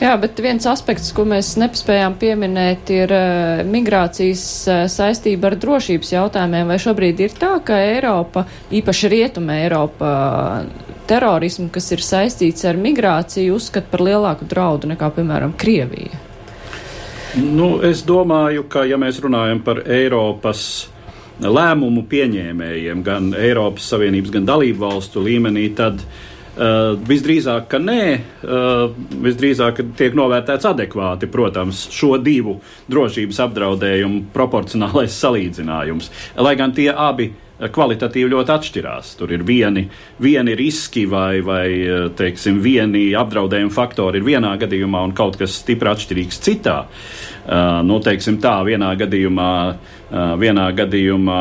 C: Jā, bet viens aspekts, ko mēs nepaspējām pieminēt, ir uh, migrācijas uh, saistība ar drošības jautājumiem. Vai šobrīd ir tā, ka Eiropa, īpaši Rietuma Eiropa, terorismu, kas ir saistīts ar migrāciju, uzskata par lielāku draudu nekā, piemēram, Krievija?
D: Nu, es domāju, ka, ja mēs runājam par Eiropas lēmumu pieņēmējiem, gan Eiropas Savienības, gan dalību valstu līmenī, tad uh, Uh, visdrīzāk, ka nē, uh, visdrīzāk tiek novērtēts adekvāti, protams, šo divu drošības apdraudējumu proporcionālais salīdzinājums. Lai gan tie abi kvalitatīvi ļoti atšķirās. Tur ir vieni, vieni riski vai, vai teiksim, vieni apdraudējuma faktori ir vienā gadījumā un kaut kas stipri atšķirīgs citā. Uh, nu, teiksim tā, vienā gadījumā, uh, vienā gadījumā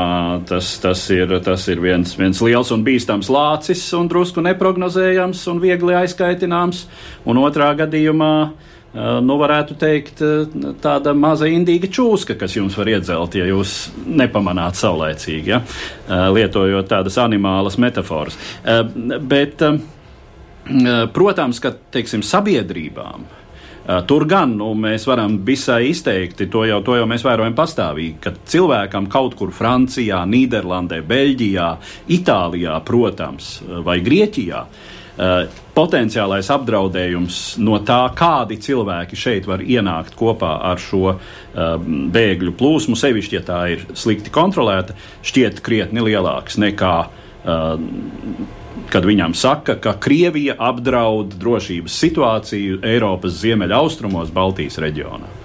D: tas, tas, ir, tas ir viens, viens liels un bīstams lācis un drusku neprognozējams un viegli aizkaitināms, un otrā gadījumā uh, Eh, nu, varētu teikt, eh, tāda maza indīga čūska, kas jums var iedzelt, ja jūs nepamanāt saulēcīgi, ja? Eh, lietojot tādas animālas metaforas. Bet, protams, ka, teiksim, sabiedrībām Tur gan nu, mēs varam visai izteikti, to jau, to jau mēs vērojam pastāvīgi, ka cilvēkam kaut kur Francijā, Nīderlandē, Beļģijā, Itālijā, protams, vai Grieķijā, uh, Eh, potenciālais apdraudējums no tā, kādi cilvēki šeit var ienākt kopā ar šo uh, bēgļu plūsmu, sevišķi, ja tā ir slikti kontrolēta, šķiet krietni lielāks nekā. Uh, kad viņam saka, ka Krievija apdraud drošības situāciju Eiropas ziemeļaustrumos, Baltijas reģionā.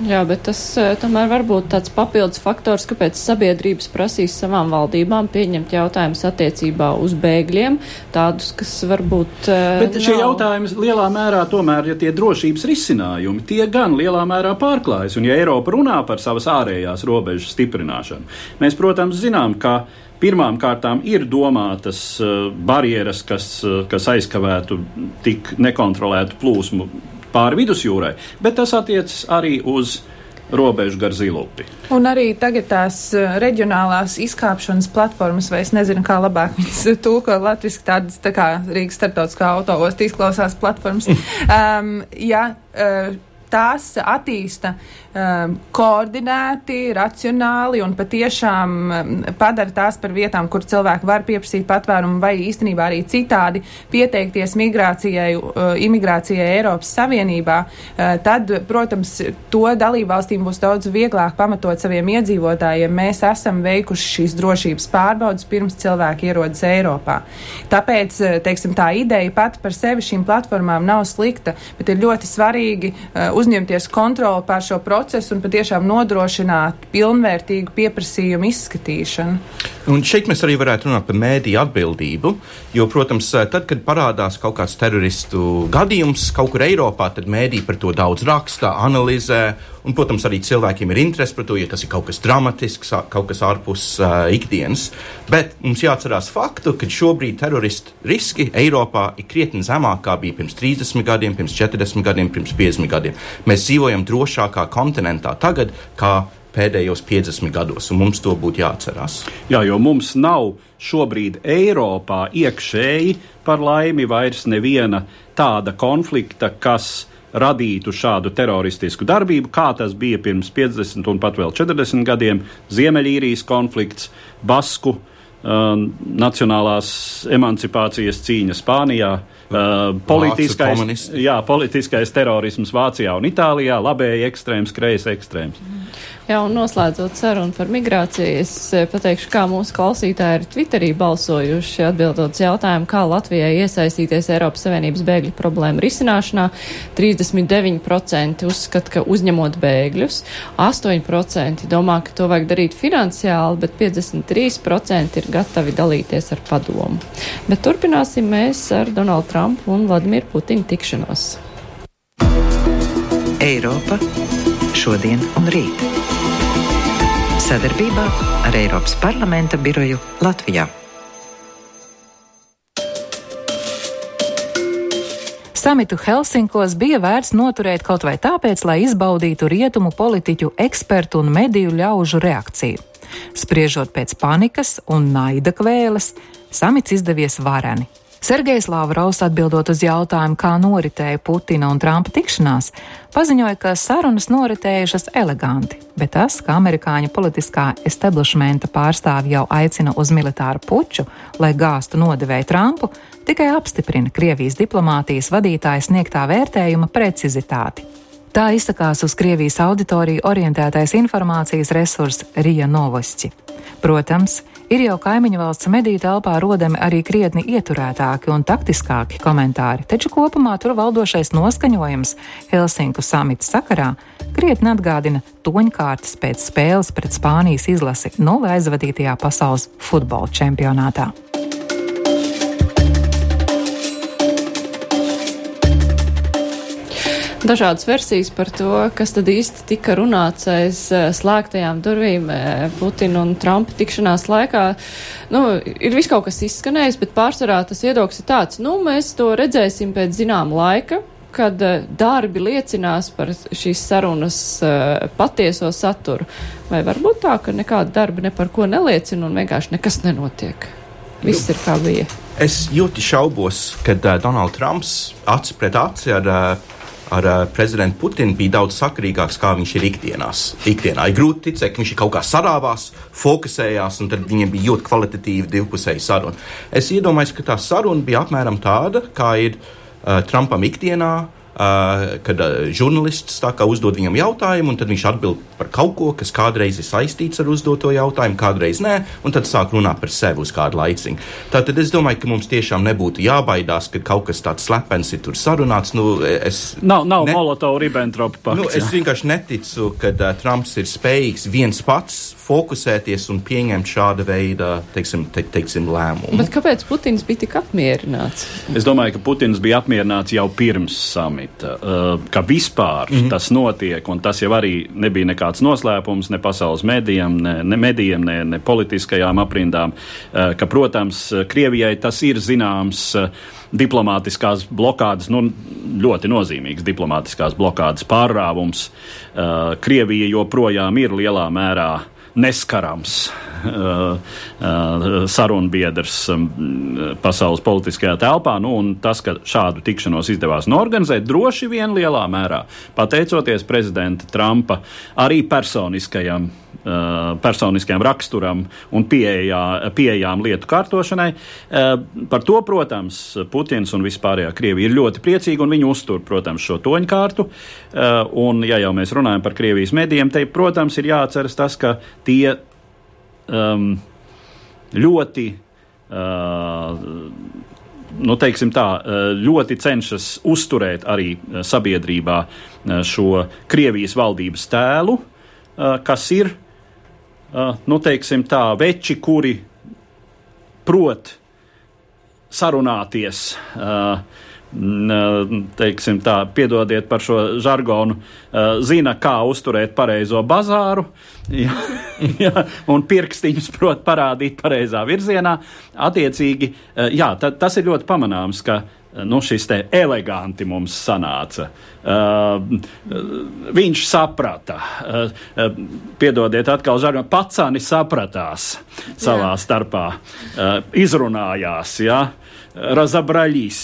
C: Jā, bet tas eh, tomēr var būt tāds papildus faktors, kāpēc sabiedrības prasīs savām valdībām pieņemt jautājumus attiecībā uz bēgļiem, tādus, kas varbūt.
D: Eh, bet šie nav... jautājumi lielā mērā tomēr, ja tie drošības risinājumi, tie gan lielā mērā pārklājas. Un ja Eiropa runā par savas ārējās robežas stiprināšanu, mēs, protams, zinām, ka pirmām kārtām ir domātas uh, barjeras, kas, kas aizkavētu tik nekontrolētu plūsmu pāri vidusjūrai, bet tas attiecas arī uz robežu gar zilupi.
G: Un arī tagad tās uh, reģionālās izkāpšanas platformas, vai es nezinu, kā labāk viņas tulko latviski, tādas tā kā Rīgas starptautiskā autoosta izklausās platformas. um, jā, uh, tās attīsta um, koordinēti, racionāli un patiešām um, padara tās par vietām, kur cilvēki var pieprasīt patvērumu vai īstenībā arī citādi pieteikties migrācijai, uh, imigrācijai Eiropas Savienībā, uh, tad, protams, to dalībvalstīm būs daudz vieglāk pamatot saviem iedzīvotājiem. Mēs esam veikuši šīs drošības pārbaudas pirms cilvēki ierodas Eiropā. Tāpēc, uh, teiksim, tā ideja pati par sevi šīm platformām nav slikta, bet ir ļoti svarīgi uzņemties kontroli pār šo procesu un patiešām nodrošināt pilnvērtīgu pieprasījumu izskatīšanu.
H: Un šeit mēs arī varētu runāt par mēdīju atbildību, jo, protams, tad, kad parādās kaut kāds teroristu gadījums kaut kur Eiropā, tad mēdīji par to daudz raksta, analizē Un, protams, arī cilvēkiem ir interese par to, ja tas ir kaut kas dramatisks, kaut kas ārpus uh, ikdienas. Bet mums jāatcerās faktu, ka šobrīd teroristu riski Eiropā ir krietni zemāk kā bija pirms 30 gadiem, pirms 40 gadiem, pirms 50 gadiem. Mēs dzīvojam drošākā kontinentā tagad, kā pēdējos 50 gados, un mums to būtu jāatcerās.
D: Jā, jo mums nav šobrīd Eiropā iekšēji par laimi vairs neviena tāda konflikta, kas radītu šādu teroristisku darbību, kā tas bija pirms 50 un pat vēl 40 gadiem - Ziemeļīrijas konflikts, Basku uh, nacionālās emancipācijas cīņa Spānijā. Uh, politiskais, jā, politiskais terorisms Vācijā un Itālijā, labēji ekstrēms, kreisi ekstrēms.
C: Jā, un noslēdzot sarunu par migrāciju, es eh, pateikšu, kā mūsu klausītāji ir Twitterī balsojuši atbildot jautājumu, kā Latvijai iesaistīties Eiropas Savienības bēgļu problēmu risināšanā. 39% uzskata, ka uzņemot bēgļus, 8% domā, ka to vajag darīt finansiāli, bet 53% ir gatavi dalīties ar padomu. Bet turpināsim mēs ar Donaldu Trumpu un Vladimiru Putinu tikšanos.
E: Eiropa šodien un rīt. Sadarbībā ar Eiropas parlamenta biroju Latvijā.
F: Samitu Helsinkos bija vērts noturēt kaut vai tāpēc, lai izbaudītu rietumu politiķu, ekspertu un mediju ļaužu reakciju. Spriežot pēc panikas un naida kvēles, samits izdevies vareni. Sergejs Lavrovs atbildot uz jautājumu, kā noritēja Putina un Trumpa tikšanās, paziņoja, ka sarunas noritējušas eleganti, bet tas, ka amerikāņu politiskā establishmenta pārstāvji jau aicina uz militāru puču, lai gāstu nodevēju Trumpu, tikai apstiprina Krievijas diplomātijas vadītāja sniegtā vērtējuma precizitāti. Tā izsakās uz Krievijas auditoriju orientētais informācijas resurs Rija Novosti. Protams, Ir jau kaimiņu valsts mediju telpā rodami arī krietni ieturētāki un taktiskāki komentāri, taču kopumā tur valdošais noskaņojums Helsinku samita sakarā krietni atgādina toņkārtas pēc spēles pret Spānijas izlasi nulle aizvadītajā pasaules futbola čempionātā.
C: Dažādas versijas par to, kas tad īsti tika runāts aiz eh, slēgtajām durvīm eh, Putina un Trumpa tikšanās laikā. Nu, ir viss kaut kas izskanējis, bet pārsvarā tas iedoks ir tāds, nu, mēs to redzēsim pēc zinām laika, kad uh, darbi liecinās par šīs sarunas patieso saturu. Vai varbūt tā, ka nekāda darba ne par ko neliecina un vienkārši nekas nenotiek? Viss ir kā bija.
H: Es ļoti šaubos, kad uh, Donalds Trumps aci pret aci ar uh, ar uh, prezidentu Putinu bija daudz sakarīgāks, kā viņš ir ikdienās. ikdienā. Ir grūti ticēt, ka viņš kaut kā sarāvās, fokusējās, un tad viņiem bija ļoti kvalitatīva divpusēja saruna. Es iedomājos, ka tā saruna bija apmēram tāda, kā ir uh, Trumpam ikdienā. Uh, kad žurnālists uzdod viņam jautājumu, un tad viņš atbild par kaut ko, kas kādreiz ir saistīts ar uzdoto jautājumu, kādreiz nē, un tad sāk runāt par sevi uz kādu laiciņu. Tātad es domāju, ka mums tiešām nebūtu jābaidās, ka kaut kas tāds slepens ir tur sarunāts. Nu, es,
D: nav nav ne, Molotova Ribbentropa pakts.
H: Nu, es vienkārši neticu, ka uh, Trumps ir spējīgs viens pats fokusēties un pieņemt šāda veida teiksim, te, teiksim, lēmumu.
C: Bet kāpēc Putins bija tik apmierināts?
D: Es domāju, ka Putins bija apmierināts jau pirms samita, uh, ka vispār mm -hmm. tas notiek, un tas jau arī nebija nekāds noslēpums ne pasaules medijiem, ne, ne medijiem, ne, ne politiskajām aprindām, uh, ka, protams, Krievijai tas ir zināms. Uh, diplomātiskās blokādes, nu, ļoti nozīmīgs diplomātiskās blokādes pārrāvums. Krievija joprojām ir lielā mērā neskarams sarunbiedrs um, pasaules politiskajā telpā. Nu, tas, ka šādu tikšanos izdevās norganizēt, droši vien lielā mērā pateicoties prezidenta Trumpa arī personiskajam Uh, personiskajam raksturam un pieejā, pieejām lietu kārtošanai. Uh, par to, protams, Putins un vispārējā Krievija ir ļoti priecīgi un viņi uztur, protams, šo toņkārtu. Uh, un, ja jau mēs runājam par Krievijas medijiem, te, protams, ir jāatceras tas, ka tie um, ļoti. Uh, nu, tā, ļoti cenšas uzturēt arī sabiedrībā šo Krievijas valdības tēlu, kas ir uh, nu, tā, veči, kuri prot sarunāties. Uh, teiksim tā, piedodiet par šo žargonu, uh, zina, kā uzturēt pareizo bazāru, ja, ja, un pirkstiņus prot parādīt pareizā virzienā. Attiecīgi, uh, jā, ta, tas ir ļoti pamanāms, ka nu, šis te eleganti mums sanāca. Uh, viņš saprata, uh, piedodiet, atkal žargonā, pacani sapratās savā Jā. starpā, uh, izrunājās. Ja? Razabраļīs.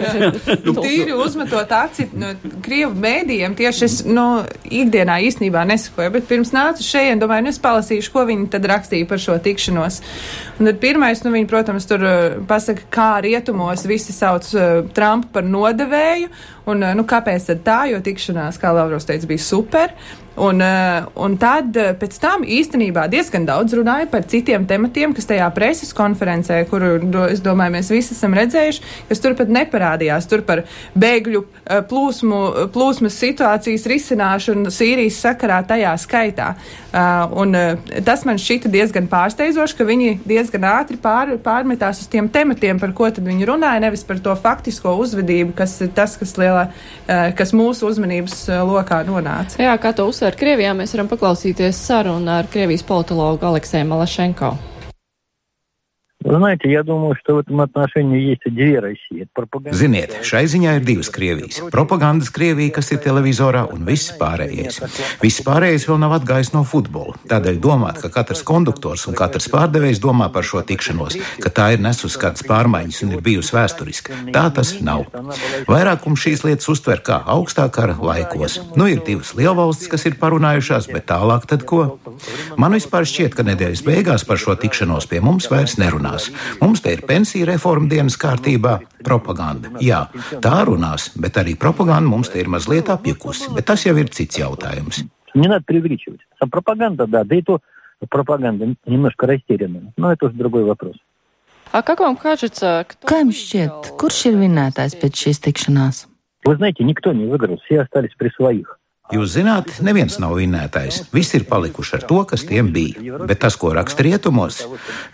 G: nu, tīri uzmetot aci no Krievu mēdījiem, tieši es nu, ikdienā īstenībā nesakoju, bet pirms nācu šeit, domāju, nu es palasīšu, ko viņi tad rakstīja par šo tikšanos. Un tad pirmais, nu viņi, protams, tur uh, pasaka, kā rietumos visi sauc uh, Trumpu par nodevēju, un uh, nu kāpēc tad tā, jo tikšanās, kā Lavros teica, bija super. Un, eh, un tad eh, pēc tam īstenībā diezgan daudz runāja par citiem tematiem, kas tajā preses konferencē, kuru es domāju, mēs visi esam redzējuši, kas tur pat neparādījās. Tur par bēgļu eh, plūsmu, plūsmas situācijas risināšanu Sīrijas sakarā tajā skaitā. Un tas man šķita diezgan pārsteidzoši, ka viņi diezgan ātri pār, pārmetās uz tiem tematiem, par ko tad viņi runāja, nevis par to faktisko uzvedību, kas ir tas, kas, lielā, kas mūsu uzmanības lokā nonāca.
C: Jā, kā to uzsver ar Krievijā mēs varam paklausīties sarunu ar Krievijas politologu Aleksēju Malašenko.
I: Вы знаете, я думаю, что в этом отношении есть две России.
J: Ziniet, šai ziņā ir divas Krievijas. Propagandas Krievija, kas ir televizorā, un viss pārējais. Viss pārējais vēl nav atgājis no futbola. Tādēļ domāt, ka katrs konduktors un katrs pārdevējs domā par šo tikšanos, ka tā ir nesus kādas pārmaiņas un ir bijusi vēsturiska. Tā tas nav. Vairākums šīs lietas uztver kā augstākā laikos. Nu, ir divas lielvalstis, kas ir parunājušās, bet tālāk tad ko? Man vispār šķiet, ka nedēļas beigās par šo tikšanos pie mums vairs nerunā runās. Mums te ir pensija reforma dienas kārtībā, propaganda. Jā, tā runās, bet arī propaganda mums te ir mazliet apjukusi, bet tas jau ir cits jautājums.
I: Не надо преувеличивать. А пропаганда, да, да и то пропаганда немножко растеряна. Но это уже другой вопрос.
C: А как вам кажется, кто...
K: Kā jums šķiet, kurš ir vinnētājs pēc šīs tikšanās?
I: Вы знаете, никто не выиграл, все остались при своих.
J: Jūs zināt, neviens nav vinnētājs. Visi ir palikuši ar to, kas tiem bija. Bet tas, ko raksta rietumos,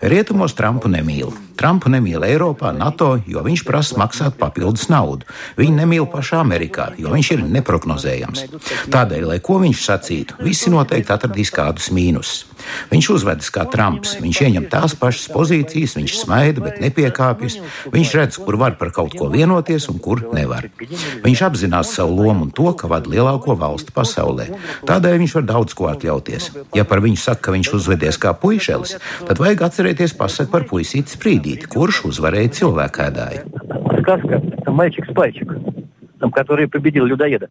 J: rietumos Trumpu nemīl. Trumpu nemīl Eiropā, NATO, jo viņš prasa maksāt papildus naudu. Viņu nemīl pašā Amerikā, jo viņš ir neprognozējams. Tādēļ, lai ko viņš sacītu, visi noteikti atradīs kādus mīnusus. Viņš uzvedas kā Trumps, viņš ieņem tās pašas pozīcijas, viņš smaida, bet nepiekāpjas. Viņš redz, kur var par kaut ko vienoties un kur nevar. Viņš apzinās savu lomu un to, ka vada lielāko valstu pasaulē. Tādēļ viņš var daudz ko atļauties. Ja par viņu saka, ka viņš uzvedies kā puišelis, tad vajag atcerēties pasakot par puisīti sprīdīti, kurš uzvarēja cilvēkēdāju.
I: Сказка, там мальчик с пальчик, там, который победил людоеда.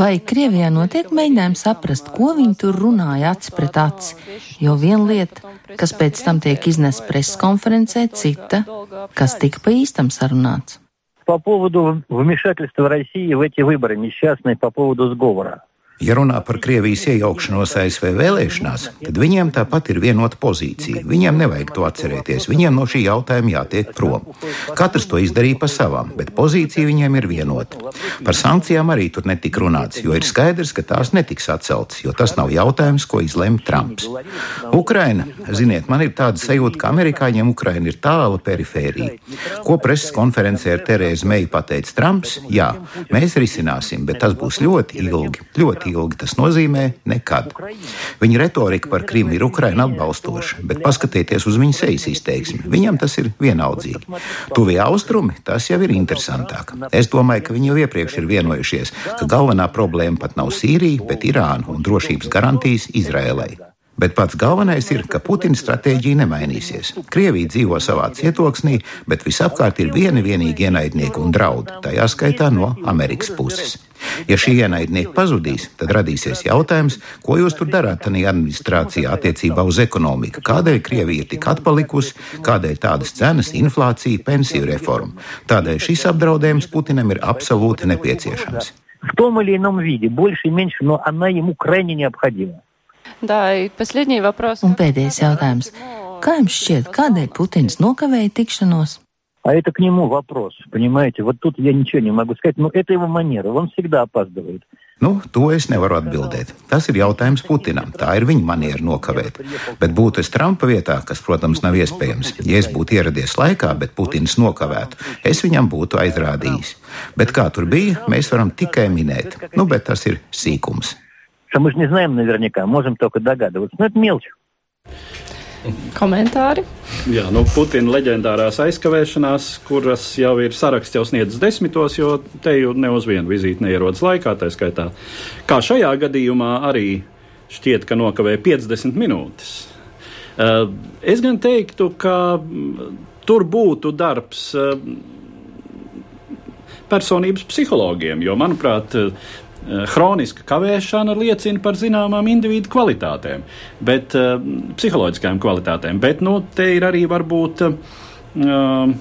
K: Vai Krievijā notiek mēģinājums saprast, ko viņi tur runāja aci pret aci? Jo viena lieta, kas pēc tam tiek iznesta preses konferencē, cita, kas tika pa īstam sarunāts.
I: По поводу вмешательства России в эти выборы несчастные по поводу сговора.
J: Ja runā par Krievijas iejaukšanos ASV vēlēšanās, tad viņiem tāpat ir vienota pozīcija. Viņiem nevajag to atcerēties. Viņiem no šī jautājuma jātiek prom. Katrs to izdarīja pa savām, bet pozīcija viņiem ir vienota. Par sankcijām arī tur netika runāts, jo ir skaidrs, ka tās netiks atceltas, jo tas nav jautājums, ko izlemj Trumps. Ukraina, ziniet, man ir tāda sajūta, ka amerikāņiem Ukraina ir tāla perifērija. Ko preses konferencē ar Terēzu Meiju pateica Trumps? Jā, mēs risināsim, bet tas būs ļoti ilgi. Ļoti ilgi tas nozīmē nekad. Viņa retorika par Krimu ir Ukraina atbalstoša, bet paskatieties uz viņa sejas izteiksmi. Viņam tas ir vienaldzīgi. Tuvie austrumi tas jau ir interesantāk. Es domāju, ka viņi jau iepriekš ir vienojušies, ka galvenā problēma pat nav Sīrija, bet Irāna un drošības garantijas Izrēlai. Bet pats galvenais ir, ka Putina stratēģija nemainīsies. Krievija dzīvo savā cietoksnī, bet visapkārt ir vieni vienīgi ienaidnieki un draudi, tajā skaitā no Amerikas puses. Ja šie ienaidnieki pazudīs, tad radīsies jautājums, ko jūs tur darāt tajā administrācijā attiecībā uz ekonomiku. Kādēļ Krievija ir tik atpalikusi, kādēļ tādas cenas, inflācija, pensiju reforma. Tādēļ šis apdraudējums Putinam ir absolūti nepieciešams.
I: В том или ином виде, больше и меньше, но она ему крайне необходима.
K: Un pēdējais jautājums. Kā jums šķiet, kādēļ Putins nokavēja tikšanos?
I: А это к нему вопрос, понимаете? Вот тут я ничего не могу сказать, но это его манера, он всегда опаздывает.
J: Nu, to es nevaru atbildēt. Tas ir jautājums Putinam. Tā ir viņa maniera nokavēt. Bet būtu es Trumpa vietā, kas, protams, nav iespējams. Ja es būtu ieradies laikā, bet Putins nokavētu, es viņam būtu aizrādījis. Bet kā tur bija, mēs varam tikai minēt. Nu, bet tas ir sīkums
I: что мы же не знаем наверняка, можем только догадываться. Но это мелочь.
C: Komentāri?
D: Jā, nu, Putina leģendārās aizkavēšanās, kuras jau ir saraksts jau sniedzis desmitos, jo te jau ne uz vienu vizīti neierodas laikā, tā skaitā. Kā šajā gadījumā arī šķiet, ka nokavē 50 minūtes. Uh, es gan teiktu, ka mm, tur būtu darbs uh, personības psihologiem, jo, manuprāt, Hroniska kavēšana liecina par zināmām individu kvalitātēm, bet uh, psiholoģiskām kvalitātēm. Bet nu, te ir arī varbūt uh,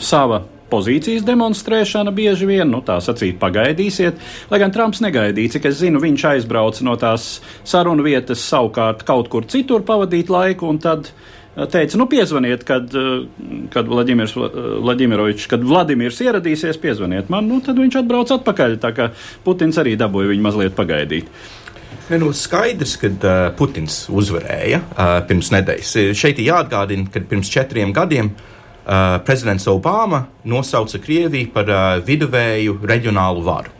D: sava pozīcijas demonstrēšana bieži vien, nu, tā sacīt, pagaidīsiet. Lai gan Trumps negaidīja, cik es zinu, viņš aizbrauca no tās sarunu vietas savukārt kaut kur citur pavadīt laiku, un tad teica, nu, piezvaniet, kad, kad Vladimirs Vladimirovičs, kad Vladimirs ieradīsies, piezvaniet man, nu, tad viņš atbrauc atpakaļ, tā kā Putins arī dabūja viņu mazliet pagaidīt.
H: Ne, nu, skaidrs, ka uh, Putins uzvarēja uh, pirms nedēļas. Šeit ir jāatgādina, ka pirms četriem gadiem uh, prezidents Obama nosauca Krieviju par uh, viduvēju reģionālu varu.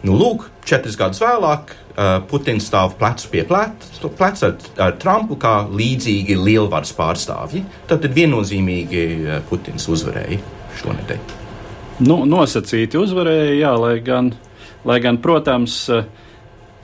H: Nu, lūk, četrus gadus vēlāk uh, Putins stāv plecu pie pleca plec ar, ar Trumpu kā līdzīgi lielvaras pārstāvji. Tad viennozīmīgi uh, Putins uzvarēja šonadēļ.
D: Nu, nosacīti uzvarēja, jā, lai gan, lai gan protams, uh,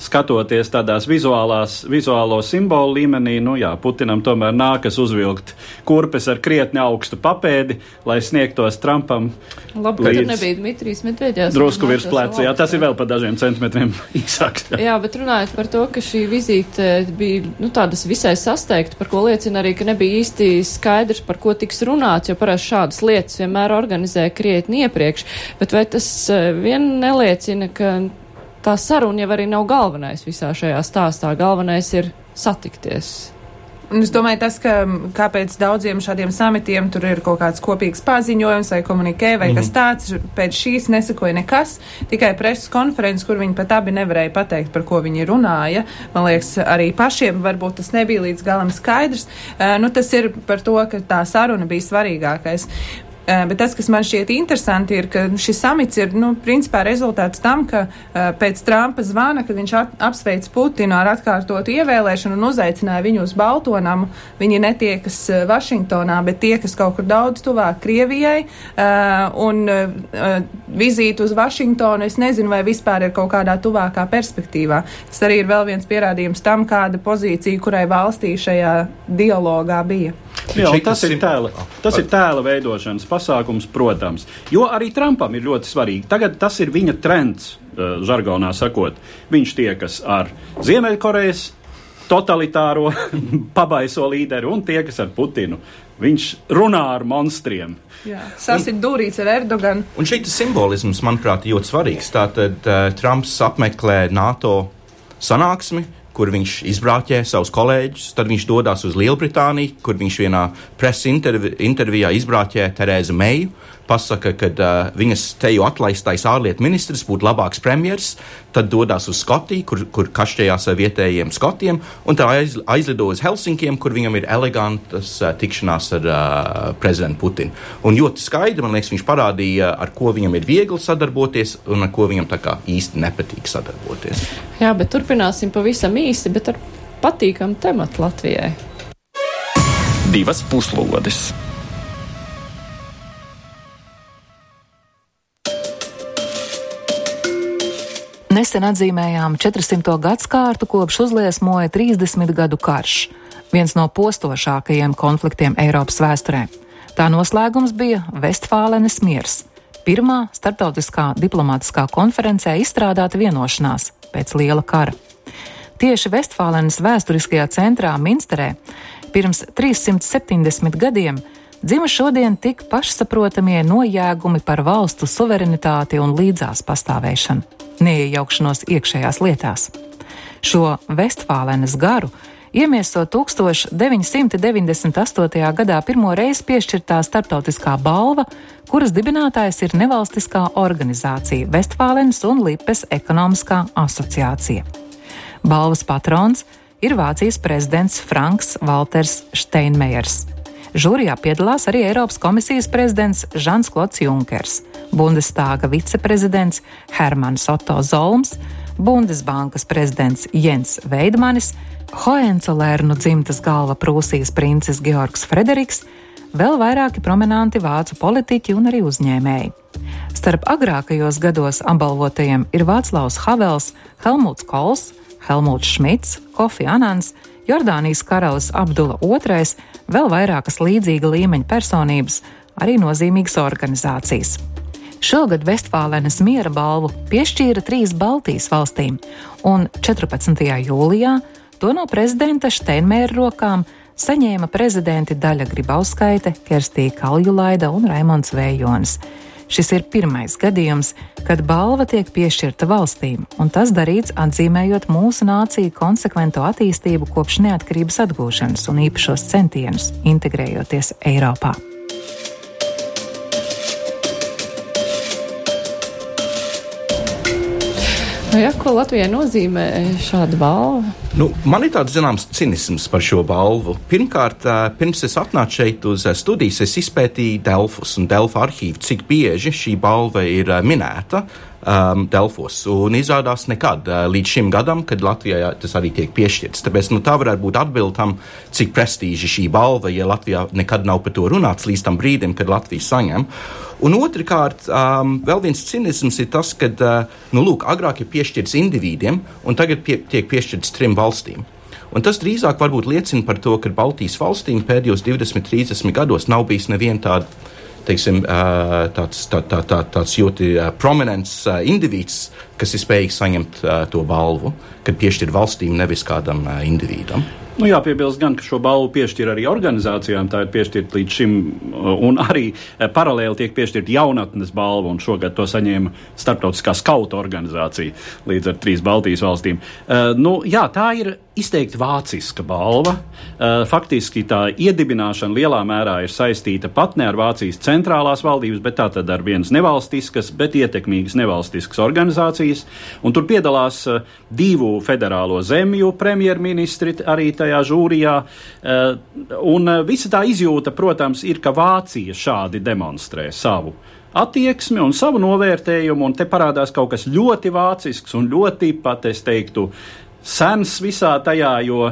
D: skatoties tādās vizuālās, vizuālo simbolu līmenī, nu jā, Putinam tomēr nākas uzvilkt kurpes ar krietni augstu papēdi, lai sniegtos Trumpam.
C: Labi, ka tur nebija Dmitrijs Medvedjās.
D: Drusku virs pleca, jā, tas ir vēl par dažiem centimetriem īsāks.
C: Jā. jā, bet runājot par to, ka šī vizīte bija, nu, tādas visai sasteigta, par ko liecina arī, ka nebija īsti skaidrs, par ko tiks runāts, jo parasti šādas lietas vienmēr organizē krietni iepriekš, bet vai tas eh, vien neliecina, ka tā saruna jau arī nav galvenais visā šajā stāstā. Galvenais ir satikties.
G: Un es domāju, tas, ka kāpēc daudziem šādiem samitiem tur ir kaut kāds kopīgs paziņojums vai komunikē vai mm -hmm. kas mhm. tāds, pēc šīs nesakoja nekas, tikai preses konferences, kur viņi pat abi nevarēja pateikt, par ko viņi runāja. Man liekas, arī pašiem varbūt tas nebija līdz galam skaidrs. Uh, nu, tas ir par to, ka tā saruna bija svarīgākais. Eh, bet tas, kas man šķiet interesanti, ir, ka šis samits ir, nu, principā rezultāts tam, ka uh, pēc Trumpa zvana, kad viņš apsveic Putinu ar atkārtotu ievēlēšanu un uzaicināja viņu uz Baltonamu, viņi netiekas uh, Vašingtonā, bet tie, kas kaut kur daudz tuvāk Krievijai, un vizīti uz Vašingtonu, es nezinu, vai vispār ir kaut kādā tuvākā perspektīvā. Tas arī ir vēl viens pierādījums tam, kāda pozīcija, kurai valstī šajā dialogā bija.
D: Jā, tas, ir tēla, tas ir tēla veidošanas pasākums, protams. Jo arī Trumpam ir ļoti svarīgi. Tagad tas ir viņa trends, uh, žargonā sakot. Viņš tiekas ar Ziemeļkorejas totalitāro pabaiso līderi un tiekas ar Putinu. Viņš runā ar monstriem.
G: Sasit durīs ar Erdoganu.
H: Un šeit simbolisms, manuprāt, ļoti svarīgs. Tātad uh, Trumps apmeklē NATO sanāksmi, kur viņš izbrauķē savus kolēģus, tad viņš dodas uz Lielbritāniju, kur viņš vienā preses intervi intervijā izbrauķē Terēzu Meiju, pasaka, ka uh, viņas teju atlaistais ārlietu ministrs būtu labāks premjers, tad dodas uz Skotiju, kur, kur kašķējās ar vietējiem skotiem, un tā aiz, aizlido uz Helsinkiem, kur viņam ir elegantas uh, tikšanās ar uh, prezidentu Putinu. Un ļoti skaidri, man liekas, viņš parādīja, ar ko viņam ir viegli sadarboties un ar ko viņam tā kā īsti nepatīk sadarboties.
C: Jā, bet turpināsim pavisam īsi, bet ar patīkamu tematu Latvijai.
A: Divas puslodes!
F: Nesen atzīmējām 400. gadsimtu kopš uzliesmoja 30 gadu karš, viens no postošākajiem konfliktiem Eiropas vēsturē. Tā noslēgums bija Vestfālenes miers, pirmā starptautiskā diplomātiskā konferencē izstrādāta vienošanās pēc liela kara. Tieši Vestfālenes vēsturiskajā centrā Minsterē pirms 370 gadiem dzima šodien tik pašsaprotamie nojēgumi par valstu suverenitāti un līdzās pastāvēšanu neiejaukšanos iekšējās lietās. Šo Vestfālenes garu iemieso 1998. gadā pirmo reizi piešķirtā starptautiskā balva, kuras dibinātājs ir nevalstiskā organizācija Vestfālenes un Lipes ekonomiskā asociācija. Balvas patrons ir Vācijas prezidents Franks Walters Steinmeiers. Žūrijā piedalās arī Eiropas komisijas prezidents Žans Klots Junkers, Bundestāga viceprezidents Hermans Otto Zolms, Bundesbankas prezidents Jens Veidmanis, Hoencelērnu dzimtas galva Prūsijas princis Georgs Frederiks, vēl vairāki prominanti vācu politiķi un arī uzņēmēji. Starp agrākajos gados apbalvotajiem ir Vāclavs Havels, Helmuts Kols, Helmuts Šmits, Kofi Anans, Jordānijas karalis Abdula II, vēl vairākas līdzīga līmeņa personības, arī nozīmīgas organizācijas. Šogad Vestfālenes miera balvu piešķīra trīs Baltijas valstīm, un 14. jūlijā to no prezidenta Steinmēra rokām saņēma prezidenti Daļa Gribauskaite, Kerstīna Kaljulaida un Raimons Vējonis. Šis ir pirmais gadījums, kad balva tiek piešķirta valstīm, un tas darīts atzīmējot mūsu nāciju konsekvento attīstību kopš neatkarības atgūšanas un īpašos centienus integrējoties Eiropā.
C: Nu, ja, ko Latvijai nozīmē šāda balva?
H: Nu, man ir tāds zināms cinisms par šo balvu. Pirmkārt, pirms es atnācu šeit uz studijas, es izpētīju Delfus un Delfa arhīvu, cik bieži šī balva ir minēta um, Delfos. Un izrādās nekad uh, līdz šim gadam, kad Latvijā tas arī tiek piešķirts. Tāpēc nu, tā varētu būt atbildam, cik prestīži šī balva, ja Latvijā nekad nav par to runāts līdz tam brīdim, kad Latvija saņem. Un otrkārt, um, vēl viens cinisms ir tas, ka, uh, nu, lūk, agrāk ir piešķirts individiem, un tagad pie, tiek piešķirts trim valstīm. Un tas drīzāk liecina par to, ka Baltijas valstīm pēdējos 20, 30 gados nav bijis neviena tāda teiksim, tāds, tā, tā, tā, tāds ļoti prominents indivīds, kas ir spējīgs saņemt to balvu, kad piešķir valstīm nevis kādam individam.
D: Nu, jāpiebilst gan, ka šo balvu piešķir arī organizācijām. Tā ir piešķirta līdz šim, un arī paralēli tiek piešķirta jaunatnes balva, un šogad to saņēma Startautiskā skauta organizācija līdz ar trīs Baltijas valstīm. Uh, nu, jā, tā ir izteikti vāciska balva. Uh, faktiski tā iedibināšana lielā mērā ir saistīta pat ne ar Vācijas centrālās valdības, bet tātad ar vienas nevalstiskas, bet ietekmīgas nevalstiskas organizācijas. Un tur piedalās uh, divu federālo zemju premjerministri arī tajā žūrijā. Uh, un visa tā izjūta, protams, ir, ka Vācija šādi demonstrē savu attieksmi un savu novērtējumu, un te parādās kaut kas ļoti vācisks un ļoti, pat es teiktu, sens visā tajā, jo,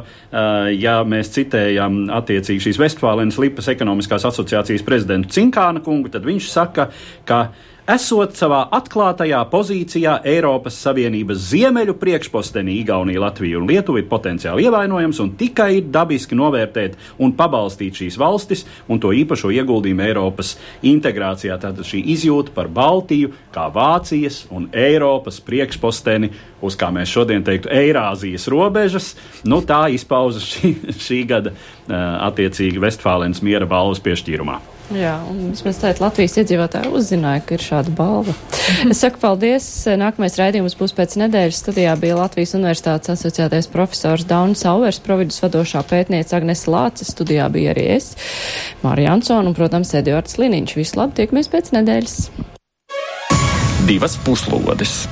D: ja mēs citējam attiecīgi šīs Vestfālenes Lipas ekonomiskās asociācijas prezidentu Cinkāna kungu, tad viņš saka, ka esot savā atklātajā pozīcijā Eiropas Savienības ziemeļu priekšpostenī Igaunija, Latvija un Lietuva ir potenciāli ievainojams un tikai ir dabiski novērtēt un pabalstīt šīs valstis un to īpašo ieguldījumu Eiropas integrācijā. Tātad šī izjūta par Baltiju kā Vācijas un Eiropas priekšposteni, uz kā mēs šodien teiktu, Eirāzijas robežas, nu tā izpaužas šī, šī gada uh, attiecīgi Vestfālēnas miera balvas piešķīrumā.
C: Jā, un vismaz tādā Latvijas iedzīvotāji uzzināja, ka ir šāda balva. Es saku paldies. Nākamais raidījums būs pēc nedēļas. Studijā bija Latvijas Universitātes asociētais profesors Daunis Sauvers, providus vadošā pētniece Agnes Lācis. Studijā bija arī es, Mārija Ansona un, protams, Edvards Liniņš. Visu labi, tiekamies pēc nedēļas.
A: Divas puslodes.